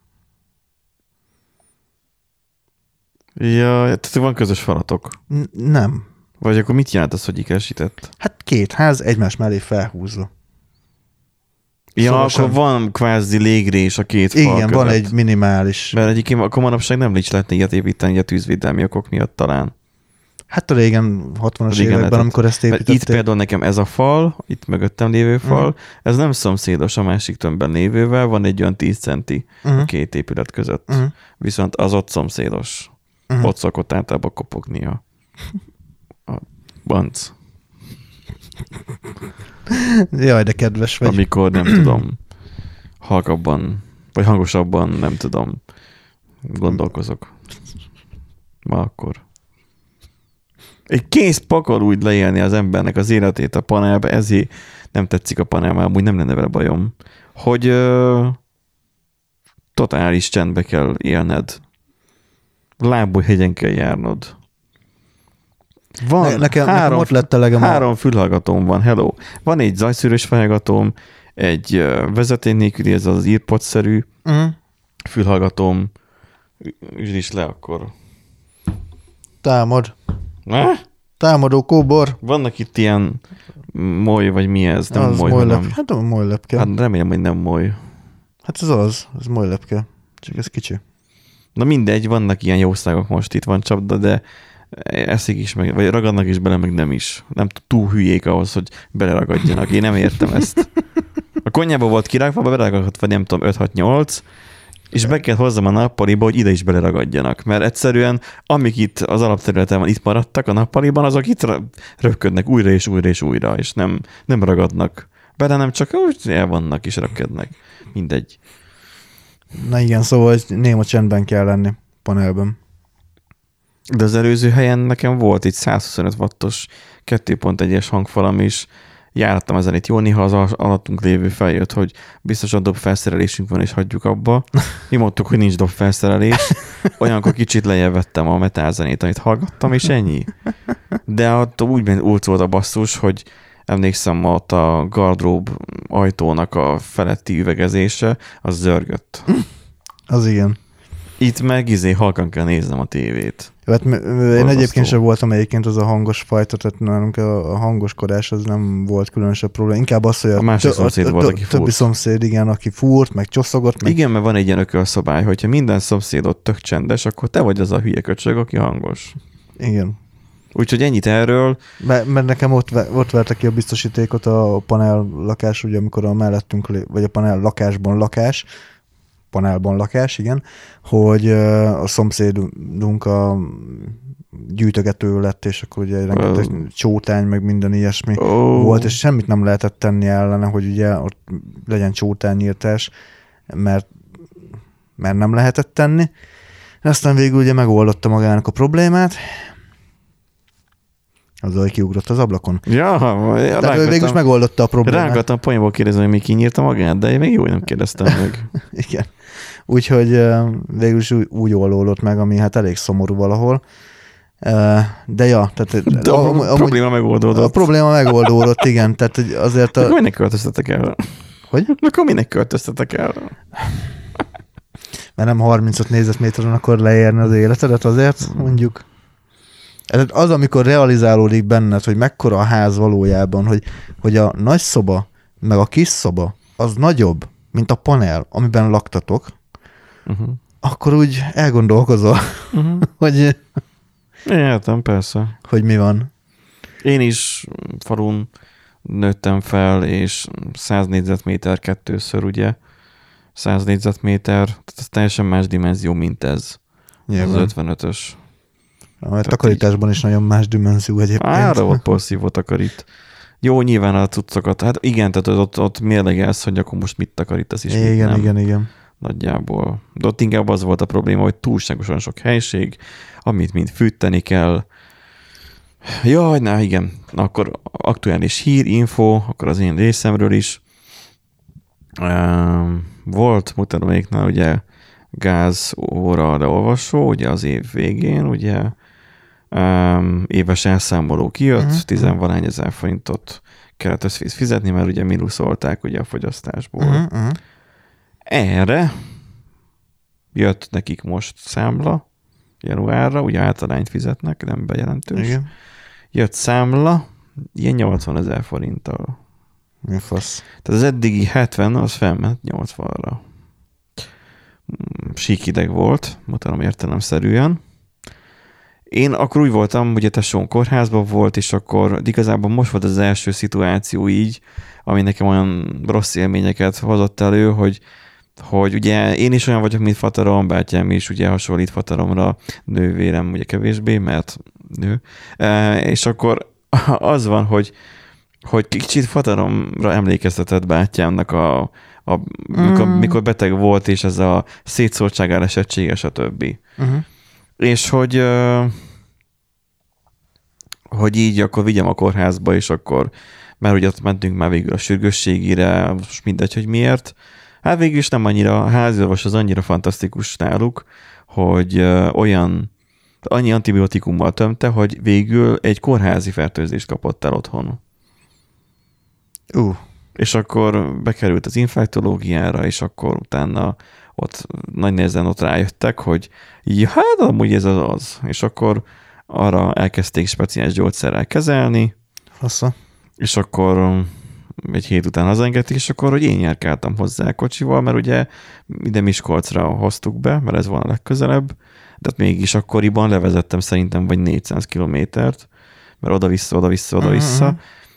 Ja, tehát van közös falatok. N- nem. Vagy akkor mit jelent az, hogy ikeresített? Hát két ház egymás mellé felhúzva. Ja, Szorosan. akkor van kvázi légrés a két fal Igen, között. van egy minimális. Mert egyébként akkor manapság nem is lehetne ilyet építeni, ugye tűzvédelmi okok miatt talán. Hát a régen, 60-as Régen években, amikor ezt építették. itt például nekem ez a fal, itt mögöttem lévő fal, Mhm. ez nem szomszédos a másik tömbben lévővel, van egy olyan 10 centi a uh-huh. két épület között. uh-huh. Viszont az ott szomszédos. Uh-huh. Ott szokott általában kopognia. A banc. Jaj, de kedves vagy. Amikor nem (clears throat) tudom, halkabban, vagy hangosabban, nem tudom, gondolkozok. Ma akkor. Egy kész pakar úgy leélni az embernek az életét a panelbe, ezért nem tetszik a panel, mert amúgy nem lenne vele bajom, hogy ö, totális csendbe kell élned. Lábújhegyen kell járnod. Van Ne, nekem, három, nekem ott lett elegem a... három fülhallgatóm van, hello. Van egy zajszűrős fejhallgatóm, egy vezeték nélküli, ez az earpod-szerű Uh-huh. fülhallgatóm. Üsd is le akkor. Támad. Ne? Támadó kóbor. Vannak itt ilyen moly, vagy mi ez? Nem az moly, moly hanem... Hát a moly lepke. Hát, remélem, hogy nem moly. hát ez az, ez moly lepke. Csak ez kicsi. Na mindegy, vannak ilyen jószágok most itt van csapda, de eszik is, meg, vagy ragadnak is bele, meg nem is. Nem túl hülyék ahhoz, hogy beleragadjanak. Én nem értem ezt. (laughs) A konyhába volt kirágva, beleragadhat, vagy nem tudom, 5-6-8, és be kell hozzam a nappaliba, hogy ide is beleragadjanak. Mert egyszerűen, amik itt az alapterületen van, itt maradtak a nappaliban, azok itt röpködnek újra és újra és újra, és nem, nem ragadnak bele, nem csak úgy el vannak és röpködnek. Mindegy. Na igen, szóval néma csendben kell lenni panelben. De az előző helyen nekem volt egy 125 wattos 2.1-es hangfalam is, jártam ezen itt jó, néha az al- alattunk lévő feljött, hogy biztosan dob felszerelésünk van, és hagyjuk abba. Mi mondtuk, hogy nincs dob felszerelés. Olyankor kicsit lejjebb vettem a metálzenét, amit hallgattam, és ennyi. De ott úgy ment úgy volt a basszus, hogy emlékszem, ott a gardrób ajtónak a feletti üvegezése, az zörgött. Az igen. Itt meg izé halkan kell néznem a tévét. Hát én Borzasztó. egyébként sem voltam egyébként az a hangos fajta, tehát nálunk a a hangoskodás az nem volt különösebb probléma. Inkább az, hogy a, A másik tö- szomszéd a, volt, aki többi fúrt. szomszéd, igen, aki fúrt, meg csosszogott, meg Igen, mert van egy ilyen ökölszabály, hogyha minden szomszédot tök csendes, akkor te vagy az a hülye köcsög, aki hangos. igen. Úgyhogy ennyit erről. Mert, mert nekem ott, ott verte ki a biztosítékot a panel lakás, ugye amikor a mellettünk, vagy a panel lakásban lakás, panelban lakás, igen, hogy a szomszédunk a gyűjtögető lett, és akkor ugye rengeteg Ö. csótány, meg minden ilyesmi Ó, volt, és semmit nem lehetett tenni ellene, hogy ugye ott legyen csótányírtás, mert, mert nem lehetett tenni. Aztán végül ugye megoldotta magának a problémát, azzal, hogy kiugrott az ablakon. Ja, Tehát ő végül is megoldotta a problémát. Rágattam poénból kérdezni, hogy mi kinyírta magát, de én még jó, nem kérdeztem meg. (laughs) Igen. Úgyhogy végül is úgy, úgy oldódott meg, ami hát elég szomorú valahol. De ja, tehát De a, a probléma megoldódott. a probléma megoldódott, igen, tehát azért Akkor a, minek költöztetek el? Hogy? Akkor minek költöztetek el? mert nem 35 négyzetméteren akar leérni az életedet azért, mondjuk. Ez Az, amikor realizálódik benned, hogy mekkora a ház valójában, hogy, hogy a nagy szoba, meg a kis szoba, az nagyobb, mint a panel, amiben laktatok, Uh-huh. akkor úgy elgondolkozol, Uh-huh. (laughs) hogy, Értem, persze. hogy mi van. Én is falun nőttem fel, és 100 négyzetméter kettőször, ugye? 100 négyzetméter, tehát ez teljesen más dimenzió, mint ez. Nyilván. Az 55-ös. A takarításban is nagyon más dimenzió egyébként. Ára volt porszívó takarít. Jó, nyilván a cuccokat. Hát igen, tehát ott, ott mérlegelsz, hogy akkor most mit takarítasz is, mit igen, nem. igen, igen. Nagyjából. De ott inkább az volt a probléma, hogy túlságosan sok helység, amit mind fűteni kell. Jaj, na igen. Na, akkor aktuális hír, info, akkor az én részemről is. Um, volt mutatóméknál ugye gáz óra olvasó, ugye az év végén, ugye um, éves elszámoló kijött, Mhm. uh-huh. tizenvalány ezer forintot kellett össze fizetni, mert ugye mínuszolták ugye a fogyasztásból. Uh-huh. Erre jött nekik most számla januárra, ugye általányt fizetnek, nem bejelentős. Igen. Jött számla, ilyen 80 ezer forinttal. Mi fasz. Tehát az eddigi 70, az felment 80-ra. Mm, Síkideg volt, mutatom értelemszerűen. Én akkor úgy voltam, ugye tesóm kórházban volt, és akkor igazából most volt az első szituáció így, ami nekem olyan rossz élményeket hozott elő, hogy hogy ugye én is olyan vagyok, mint Fatarom, bátyám is ugye hasonlít Fataromra, nővérem ugye kevésbé, mert nő, e, és akkor (laughs) az van, hogy hogy kicsit Fataromra emlékeztetett bátyámnak a, a mikor, Mm. mikor beteg volt, és ez a szétszórtság elesettsége, stb. Uh-huh. És hogy hogy így akkor vigyem a kórházba, és akkor, mert ugye ott mentünk már végül a sürgősségire, most mindegy, hogy miért. Hát végül is nem annyira, a házorvos az annyira fantasztikus náluk, hogy olyan, annyi antibiotikummal tömte, hogy végül egy kórházi fertőzést kapott el otthon. Uh, És akkor bekerült az infektológiára, és akkor utána ott nagy nehezen ott rájöttek, hogy ja, hát amúgy ez az az. És akkor arra elkezdték speciális gyógyszerrel kezelni, fasza. és akkor um, egy hét után hazaengedték, és akkor, hogy én járkáltam hozzá kocsival, mert ugye ide Miskolcra hoztuk be, mert ez van a legközelebb, de mégis akkoriban levezettem szerintem vagy 400 kilométert, mert oda-vissza, oda-vissza, oda-vissza, Mhm.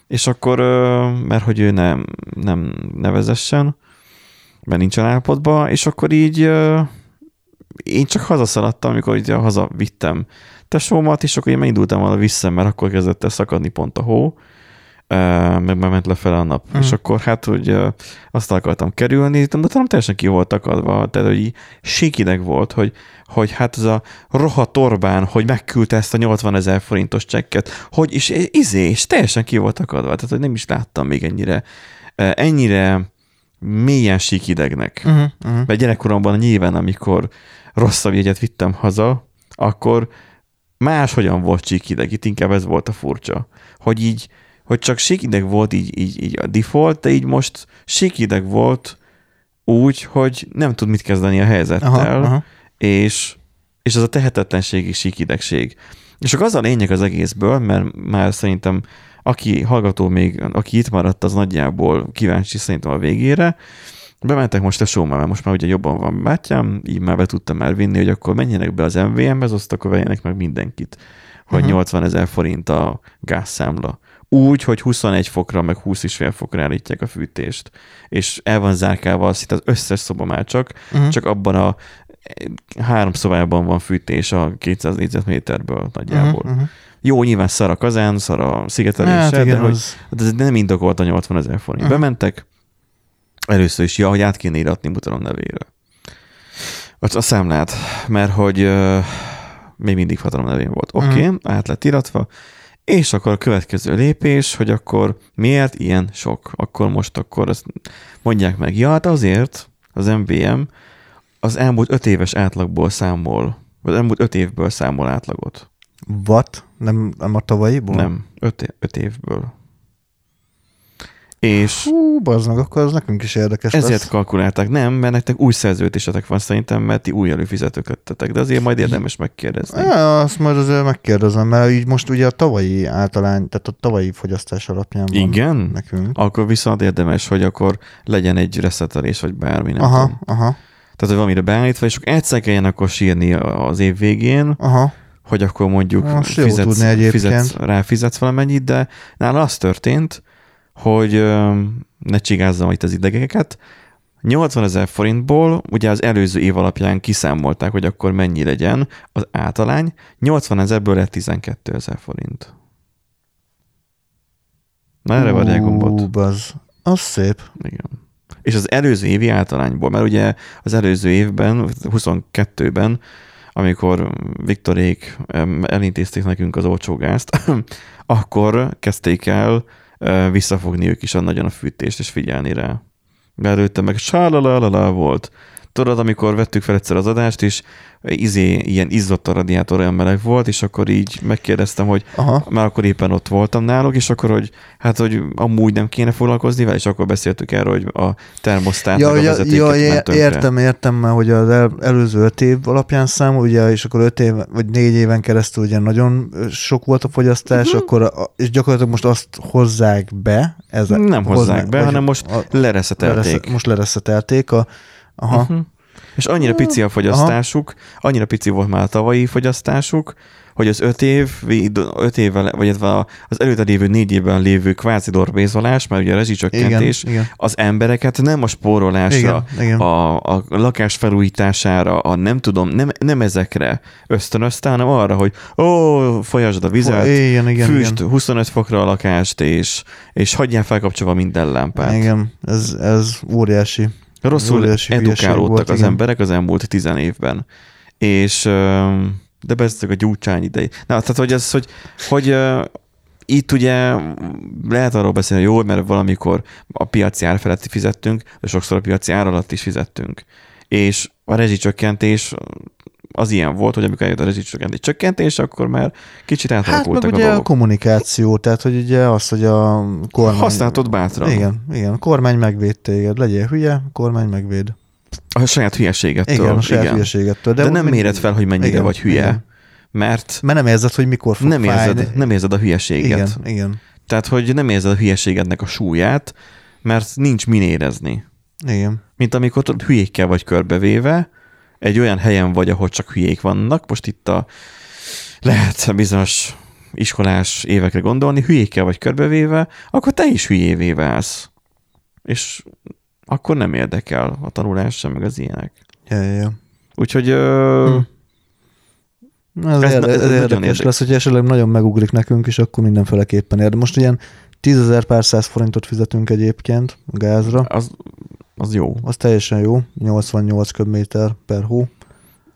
és akkor, mert hogy ő nem, nem nevezessen, mert nincsen állapotban, és akkor így én csak hazaszaladtam, amikor így hazavittem tesómat, és akkor én megindultam volna vissza, mert akkor kezdett el szakadni pont a hó, meg már ment lefele a nap. Mhm. És akkor hát, hogy azt akartam kerülni, de talán teljesen ki volt akadva, tehát hogy síkideg volt, hogy, hogy hát ez a rohadt Orbán, hogy megküldte ezt a 80 ezer forintos csekket, hogy is izé, és teljesen ki volt akadva, tehát hogy nem is láttam még ennyire, ennyire mélyen síkidegnek. Uh-huh, uh-huh. Mert gyerekkoromban nyilván, amikor rosszabb jegyet vittem haza, akkor máshogyan volt síkideg, itt inkább ez volt a furcsa. Hogy így, hogy csak síkideg volt így, így, így a default, de így most síkideg volt úgy, hogy nem tud mit kezdeni a helyzettel, Aha, aha. és, és az a tehetetlenségi síkidegség. És akkor az a lényeg az egészből, mert már szerintem aki hallgató még, aki itt maradt, az nagyjából kíváncsi szerintem a végére. Bementek most a showma, mert most már ugye jobban van bátyám, így már be tudtam elvinni, hogy akkor menjenek be az MVM-be, azt akkor vegyenek meg mindenkit, hogy Mhm. 80 ezer forint a gázszámla. Úgy, hogy 21 fokra, meg 20 és fél fokra állítják a fűtést. És el van zárkálva szinte az összes szoba már csak, Uh-huh. csak abban a három szobában van fűtés a 200 négyzetméterből nagyjából. Uh-huh. Jó, nyilván szar a kazán, szar a szigetelése, Hát de hogy az... de ez nem indokolt a 80 ezer forint. Mhm. Bementek, először is, ja, hogy át kéne íratni mutatom nevére. A, a számlát, mert hogy uh, még mindig fatalom nevén volt. Oké, okay, Mhm. át lett iratva, és akkor a következő lépés, hogy akkor miért ilyen sok? Akkor most akkor ezt mondják meg. Ja, hát azért az MVM az elmúlt öt éves átlagból számol, vagy az elmúlt öt évből számol átlagot. What? Nem, nem a tavalyiból? Nem, öt, öt évből. És Hú, bazd meg, akkor az nekünk is érdekes ezért lesz. kalkulálták. Nem, mert nektek új szerződésetek van szerintem, mert ti új előfizetőket tettek, de azért majd érdemes megkérdezni. Ja, azt majd azért megkérdezem, mert így most ugye a tavalyi általány, tehát a tavalyi fogyasztás alapján van Igen? nekünk. Akkor viszont érdemes, hogy akkor legyen egy reszetelés, vagy bármi, nem Aha, tudom. aha, Tehát, hogy valamire beállítva, és akkor egyszer kelljen akkor sírni az év végén, aha. hogy akkor mondjuk Most fizetsz, fizetsz, rá fizetsz valamennyit, de nála az történt, hogy ne csigázzam itt az idegeket, 80 ezer forintból ugye az előző év alapján kiszámolták, hogy akkor mennyi legyen az általány, 80 ezerből lett 12 ezer forint. Na erre várják gombot. Ú, Az, szép. Igen. És az előző évi általányból, mert ugye az előző évben, 22-ben, amikor Viktorék elintézték nekünk az olcsó gázt, (clears throat) akkor kezdték el visszafogni ők is a nagyon a fűtést, és figyelni rá. Mert előtte meg sálalalala volt. Tudod, amikor vettük fel egyszer az adást, és izé, ilyen izzott a radiátor, olyan meleg volt, és akkor így megkérdeztem, hogy Aha. már akkor éppen ott voltam náluk, és akkor, hogy hát, hogy amúgy nem kéne foglalkozni vele, és akkor beszéltük erről, hogy a termosztát, Ja, meg a ja, vezetéket ja, ja, értem, értem, mert hogy az el, előző öt év alapján számol, ugye, és akkor öt év, vagy négy éven keresztül ugye nagyon sok volt a fogyasztás, uh-huh. akkor, a, és gyakorlatilag most azt hozzák be. Ez Nem hozzák be, vagy hanem most a, Lereszetelték. leresze- most lereszetelték a, aha, uh-huh. És annyira pici a fogyasztásuk, annyira pici volt már a tavalyi fogyasztásuk, hogy az öt év, öt évvel, vagy az előtte lévő négy évben lévő kvázi dorbézolás, mert ugye a igen, rezsicsökkentés, igen, az embereket nem a spórolásra, igen, igen. a, a lakás felújítására, a nem tudom, nem, nem ezekre ösztönözte, hanem arra, hogy ó, folyasd a vizet, igen, igen, füst igen. 25 fokra a lakást, és, és hagyjál felkapcsolva minden lámpát. Igen, ez, ez óriási. Rosszul edukálódtak volt, az igen. emberek az elmúlt tizen évben. És de bezzeg a gyúcsány idei. Na, tehát, hogy ez, hogy, hogy itt ugye lehet arról beszélni, hogy jó, mert valamikor a piaci ár feletti fizettünk, de sokszor a piaci ár alatt is fizettünk. És a rezsicsökkentés az ilyen volt, hogy amikor eljött a rezsicsökkentés csökkentés, akkor már kicsit Hát meg átalakultak ugye a a dolgok. kommunikáció, tehát hogy ugye az, hogy a kormány... Használtad bátran. Igen, igen, a kormány megvéd téged. Legyél hülye, a kormány megvéd. A saját hülyeségettől. Igen, a saját igen. hülyeségettől. De, de nem méred fel, hogy mennyire igen, vagy hülye, igen. mert Mert nem érzed, hogy mikor fog nem fájni. érzed, nem érzed a hülyeséget. Igen, igen, Tehát, hogy nem érzed a hülyeségednek a súlyát, mert nincs min érezni. igen. Mint amikor hülyékkel vagy körbevéve, egy olyan helyen vagy, ahol csak hülyék vannak, most itt a lehet bizonyos iskolás évekre gondolni, hülyékkel vagy körbevéve, akkor te is hülyévé válsz. És akkor nem érdekel a tanulás sem, meg az ilyenek. Ja, ja, ja. Úgyhogy ö, Hm. Ez, Ez na- ez, ez érdekes érdekes. lesz, hogy esetleg nagyon megugrik nekünk, és akkor mindenféleképpen érde. Most ilyen 10 ezer pár száz forintot fizetünk egyébként a gázra. az, az jó. Az teljesen jó, 88 köbméter per hó.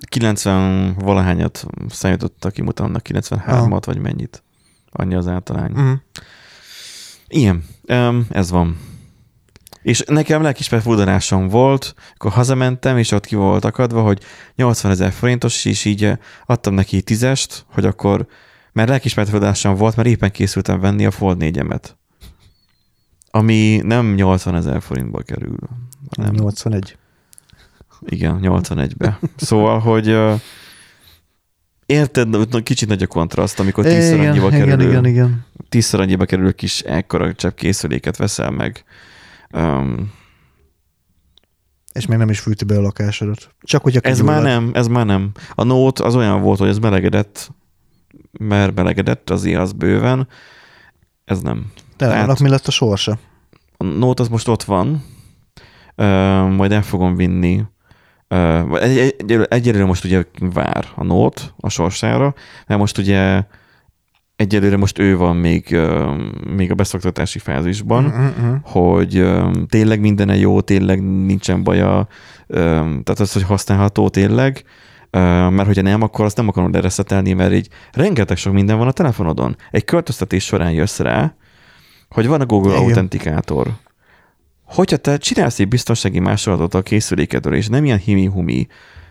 90 valahányat számítottak ki, mutatnak 93-at, vagy mennyit. Annyi az általány. Uh-huh. Igen, em, ez van. És nekem lelkismert furdalásom volt, akkor hazamentem, és ott ki volt akadva, hogy 80 ezer forintos, és így eh, adtam neki tízest, hogy akkor, mert lelkismert furdalásom volt, mert éppen készültem venni a Fold 4-emet. Ami nem 80 ezer forintba kerül. Nem. 81. Igen, 81-be. Szóval, hogy érted, kicsit nagy a kontraszt, amikor tízszer igen, annyiba igen, kerül, igen, igen. tízszer annyiba kerül kis ekkora csepp készüléket veszel meg. Um, És még nem is fűti be a lakásodat. Csak hogyha ez kigyullad. már nem, ez már nem. A Note az olyan volt, hogy ez melegedett, mert melegedett, az az bőven. Ez nem. De Tehát- annak mi lett a sorsa? A Note az most ott van, majd el fogom vinni. Vagy egy, egy, egyelőre, most ugye vár a Note a sorsára, mert most ugye egyelőre most ő van még, még a beszoktatási fázisban, Uh-huh. hogy tényleg minden jó, tényleg nincsen baja, tehát az, hogy használható tényleg, mert hogyha nem, akkor azt nem akarom lereszetelni, mert így rengeteg sok minden van a telefonodon. Egy költöztetés során jössz rá, hogy van a Google Igen. Authentikátor. Hogyha te csinálsz egy biztonsági másolatot a készülékedről, és nem ilyen himi-humi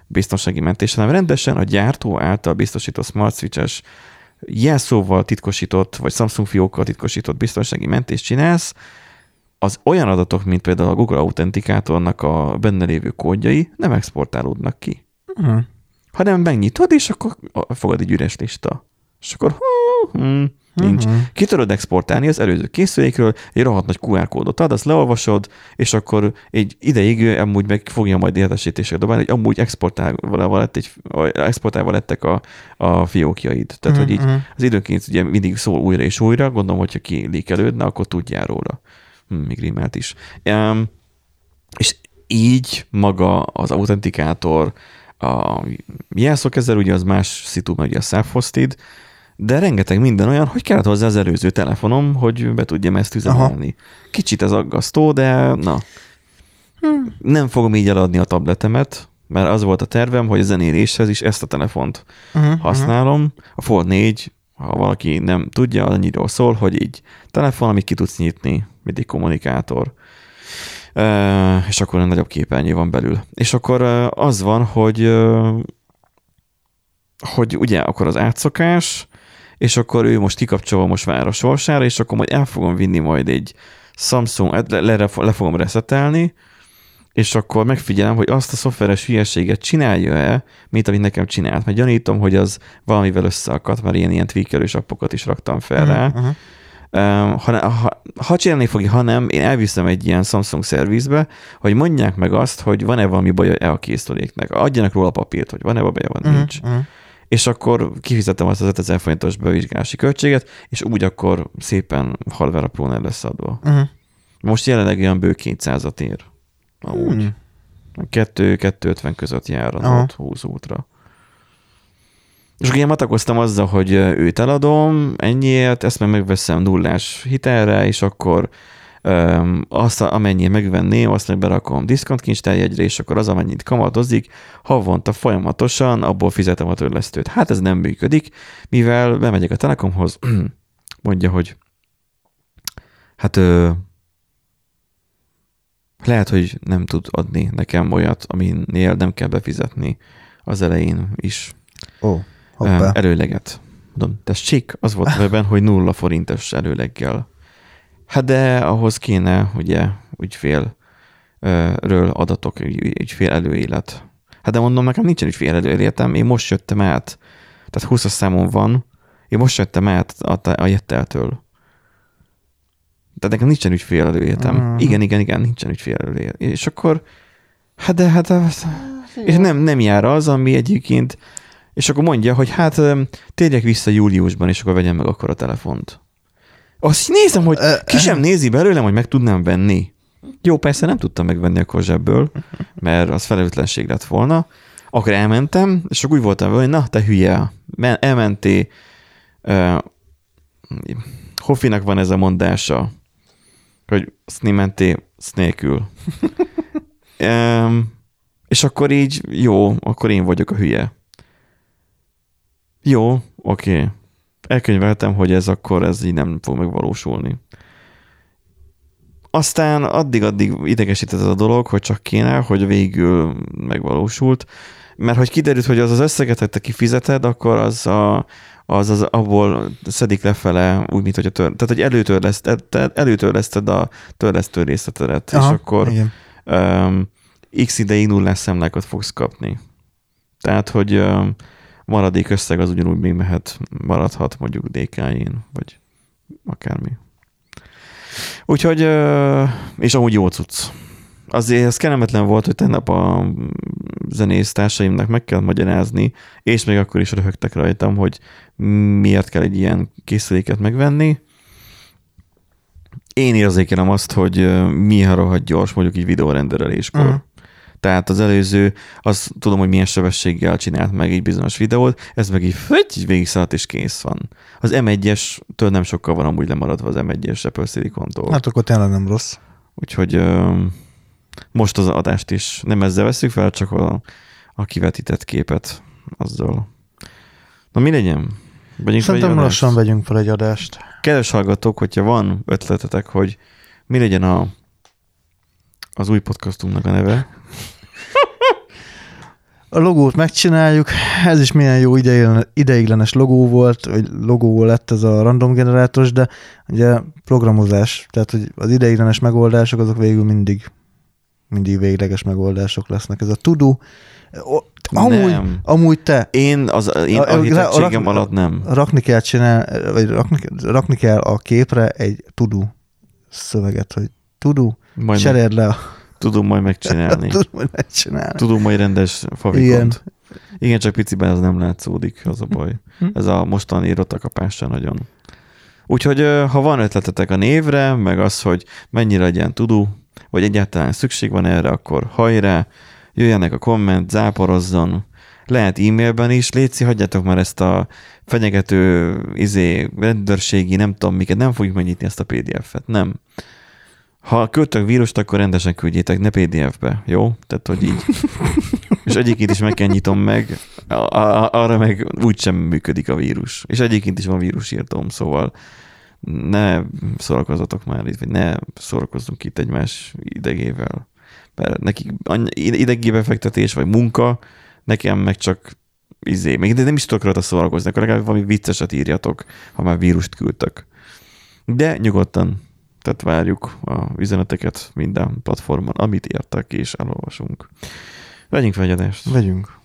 biztonsági mentés, hanem rendesen a gyártó által biztosított smart switches jelszóval titkosított, vagy Samsung fiókkal titkosított biztonsági mentést csinálsz, az olyan adatok, mint például a Google Authentikátornak a benne lévő kódjai nem exportálódnak ki, Uh-huh. hanem megnyitod, és akkor fogad egy üres lista. És akkor hú, hm, Nincs. Mhm. Ki tudod exportálni az előző készülékről, egy rohadt nagy QR kódot ad, azt leolvasod, és akkor egy ideig amúgy meg fogja majd értesítésre dobálni, hogy amúgy exportálva, lett egy, exportálva lettek a, a fiókjaid. Tehát, hogy így Mhm. az időnként ugye mindig szól újra és újra, gondolom, hogyha ki lékelődne, akkor tudjál róla. Hm, még rímelt is. Um, és így maga az autentikátor, a jelszókezel, ugye az más szitu, ugye a self-hosted, de rengeteg minden olyan, hogy kellett hozzá az előző telefonom, hogy be tudjam ezt üzemelni. Kicsit ez aggasztó, de na. Nem fogom így eladni a tabletemet, mert az volt a tervem, hogy a zenéléshez is ezt a telefont Mhm. használom. A Fold 4, ha valaki nem tudja, annyiról szól, hogy így telefon, amit ki tudsz nyitni, mint egy kommunikátor. Ö, és akkor egy nagyobb képernyő van belül. És akkor ö, az van, hogy ö, hogy ugye akkor az átszokás, és akkor ő most kikapcsolva most vár a sorsára, és akkor majd el fogom vinni majd egy Samsung, hát le, le, le fogom reszetelni, és akkor megfigyelem, hogy azt a szoftveres hülyeséget csinálja-e, mint amit nekem csinált. Mert gyanítom, hogy az valamivel összeakadt, mert ilyen, ilyen tweakelős appokat is raktam fel rá. Um, ha, ha, ha csinálni fogja, ha nem, én elviszem egy ilyen Samsung szervizbe, hogy mondják meg azt, hogy van-e valami baja-e a készüléknek. Adjanak róla papírt, hogy van-e baja, van, Mhm. nincs. Mhm. És akkor kifizetem azt az 5000 forintos bevizsgálási költséget, és úgy akkor szépen hardware aprónál lesz adva. Mhm. Most jelenleg olyan bő 200-at ér. Amúgy. Hmm. 2-250 között jár a. Note 20 útra. És akkor én matakoztam azzal, hogy őt eladom ennyiért, ezt meg megveszem nullás hitelre, és akkor um, azt, amennyit megvenném, azt meg berakom diszkontkincstárjegyre, és akkor az, amennyit kamatozik, havonta folyamatosan abból fizetem a törlesztőt. Hát ez nem működik, mivel bemegyek a Telekomhoz, (clears throat) mondja, hogy hát ö, lehet, hogy nem tud adni nekem olyat, aminél nem kell befizetni az elején is Ó, Ö, hoppá. előleget. Mondom, tessék, az volt a webben, hogy nulla forintos előleggel. Hát de ahhoz kéne, ugye, ügyfél ö, ről adatok, ügy- ügyfél előélet. Hát de mondom, nekem nincsen ügyfél előéletem, én most jöttem át. Tehát 20 számom van, én most jöttem át a, a Jetteltől. Tehát nekem nincsen ügyfél előéletem. Mhm. Igen, igen, igen, nincsen ügyfél előélet. És akkor, hát de hát, az- és nem, nem jár az, ami egyébként, és akkor mondja, hogy hát térjek vissza júliusban, és akkor vegyem meg akkor a telefont. Azt így nézem, hogy ki sem nézi belőlem, hogy meg tudnám venni. Jó, persze nem tudtam megvenni a zsebből, mert az felelőtlenség lett volna. Akkor elmentem, és akkor úgy voltam vele, hogy na, te hülye, men- elmenté, uh, Hoffinak van ez a mondása, hogy szni menté, sz nélkül. (laughs) um, és akkor így, jó, akkor én vagyok a hülye. Jó, oké. Okay. Elkönyveltem, hogy ez akkor ez így nem fog megvalósulni. Aztán addig-addig idegesített ez a dolog, hogy csak kéne, hogy végül megvalósult, mert hogy kiderült, hogy az az összeget, hogy te kifizeted, akkor az, a, az, az abból szedik lefele, úgy, mint hogy a tör, tehát, hogy előtörleszted, te- előtörleszted a törlesztő részletedet, Aha, és akkor Igen. um, x ideig nullás számlákat fogsz kapni. Tehát, hogy um, maradék összeg az ugyanúgy még mehet, maradhat mondjuk DK-én, vagy akármi. Úgyhogy, és amúgy jó cucc. Azért ez kellemetlen volt, hogy tegnap a zenész társaimnak meg kell magyarázni, és még akkor is röhögtek rajtam, hogy miért kell egy ilyen készüléket megvenni. Én érzékelem azt, hogy milyen rohadt gyors mondjuk így videórendereléskor. Mhm. Tehát az előző, azt tudom, hogy milyen sebességgel csinált meg egy bizonyos videót, ez meg így, föty, így végigszaladt és kész van. Az M1-es-től nem sokkal van amúgy lemaradva az M1-es Apple Silicon-tól. Hát akkor tényleg nem rossz. Úgyhogy ö, most az adást is nem ezzel veszük fel, csak a, a kivetített képet azzal. Na mi legyen? Vegyünk Szerintem lassan vegyünk fel egy adást. Kedves hallgatók, hogyha van ötletetek, hogy mi legyen a, az új podcastunknak a neve, A logót megcsináljuk, ez is milyen jó ideiglen- ideiglenes logó volt, vagy logó lett ez a random generátoros, de ugye programozás, tehát hogy az ideiglenes megoldások azok végül mindig mindig végleges megoldások lesznek. Ez a tudu, Amúgy, Nem. amúgy te, Én az én A- architektségem alatt nem. rakni kell csinál, vagy rakni, rakni kell a képre egy tudó szöveget, hogy tudó, Majd cseréld le a tudom majd megcsinálni. (laughs) tudom, hogy megcsinálni. Tudom majd rendes favikont. Igen. Igen. Csak piciben az nem látszódik, az a baj. Hm. Ez a mostani rotakapás sem nagyon. Úgyhogy ha van ötletetek a névre, meg az, hogy mennyire legyen tudó, vagy egyáltalán szükség van erre, akkor hajrá, jöjjenek a komment, záporozzon, lehet e-mailben is, létszi, hagyjátok már ezt a fenyegető izé, rendőrségi, nem tudom miket, nem fogjuk megnyitni ezt a PDF-et, nem. Ha küldtök vírust, akkor rendesen küldjétek, ne PDF-be, jó? Tehát, hogy így. (laughs) És egyébként is meg kell nyitom meg, a, a, arra meg úgysem működik a vírus. És egyébként is van vírusírtóm, szóval ne szórakozzatok már itt, vagy ne szórakozzunk itt egymás idegével. Mert nekik idegi befektetés, vagy munka, nekem meg csak izé, még de nem is tudok rajta szórakozni, akkor legalább valami vicceset írjatok, ha már vírust küldtök. De nyugodtan, tehát várjuk a üzeneteket minden platformon, amit írtak és elolvasunk. Vegyünk fegyedeст. Vegyünk.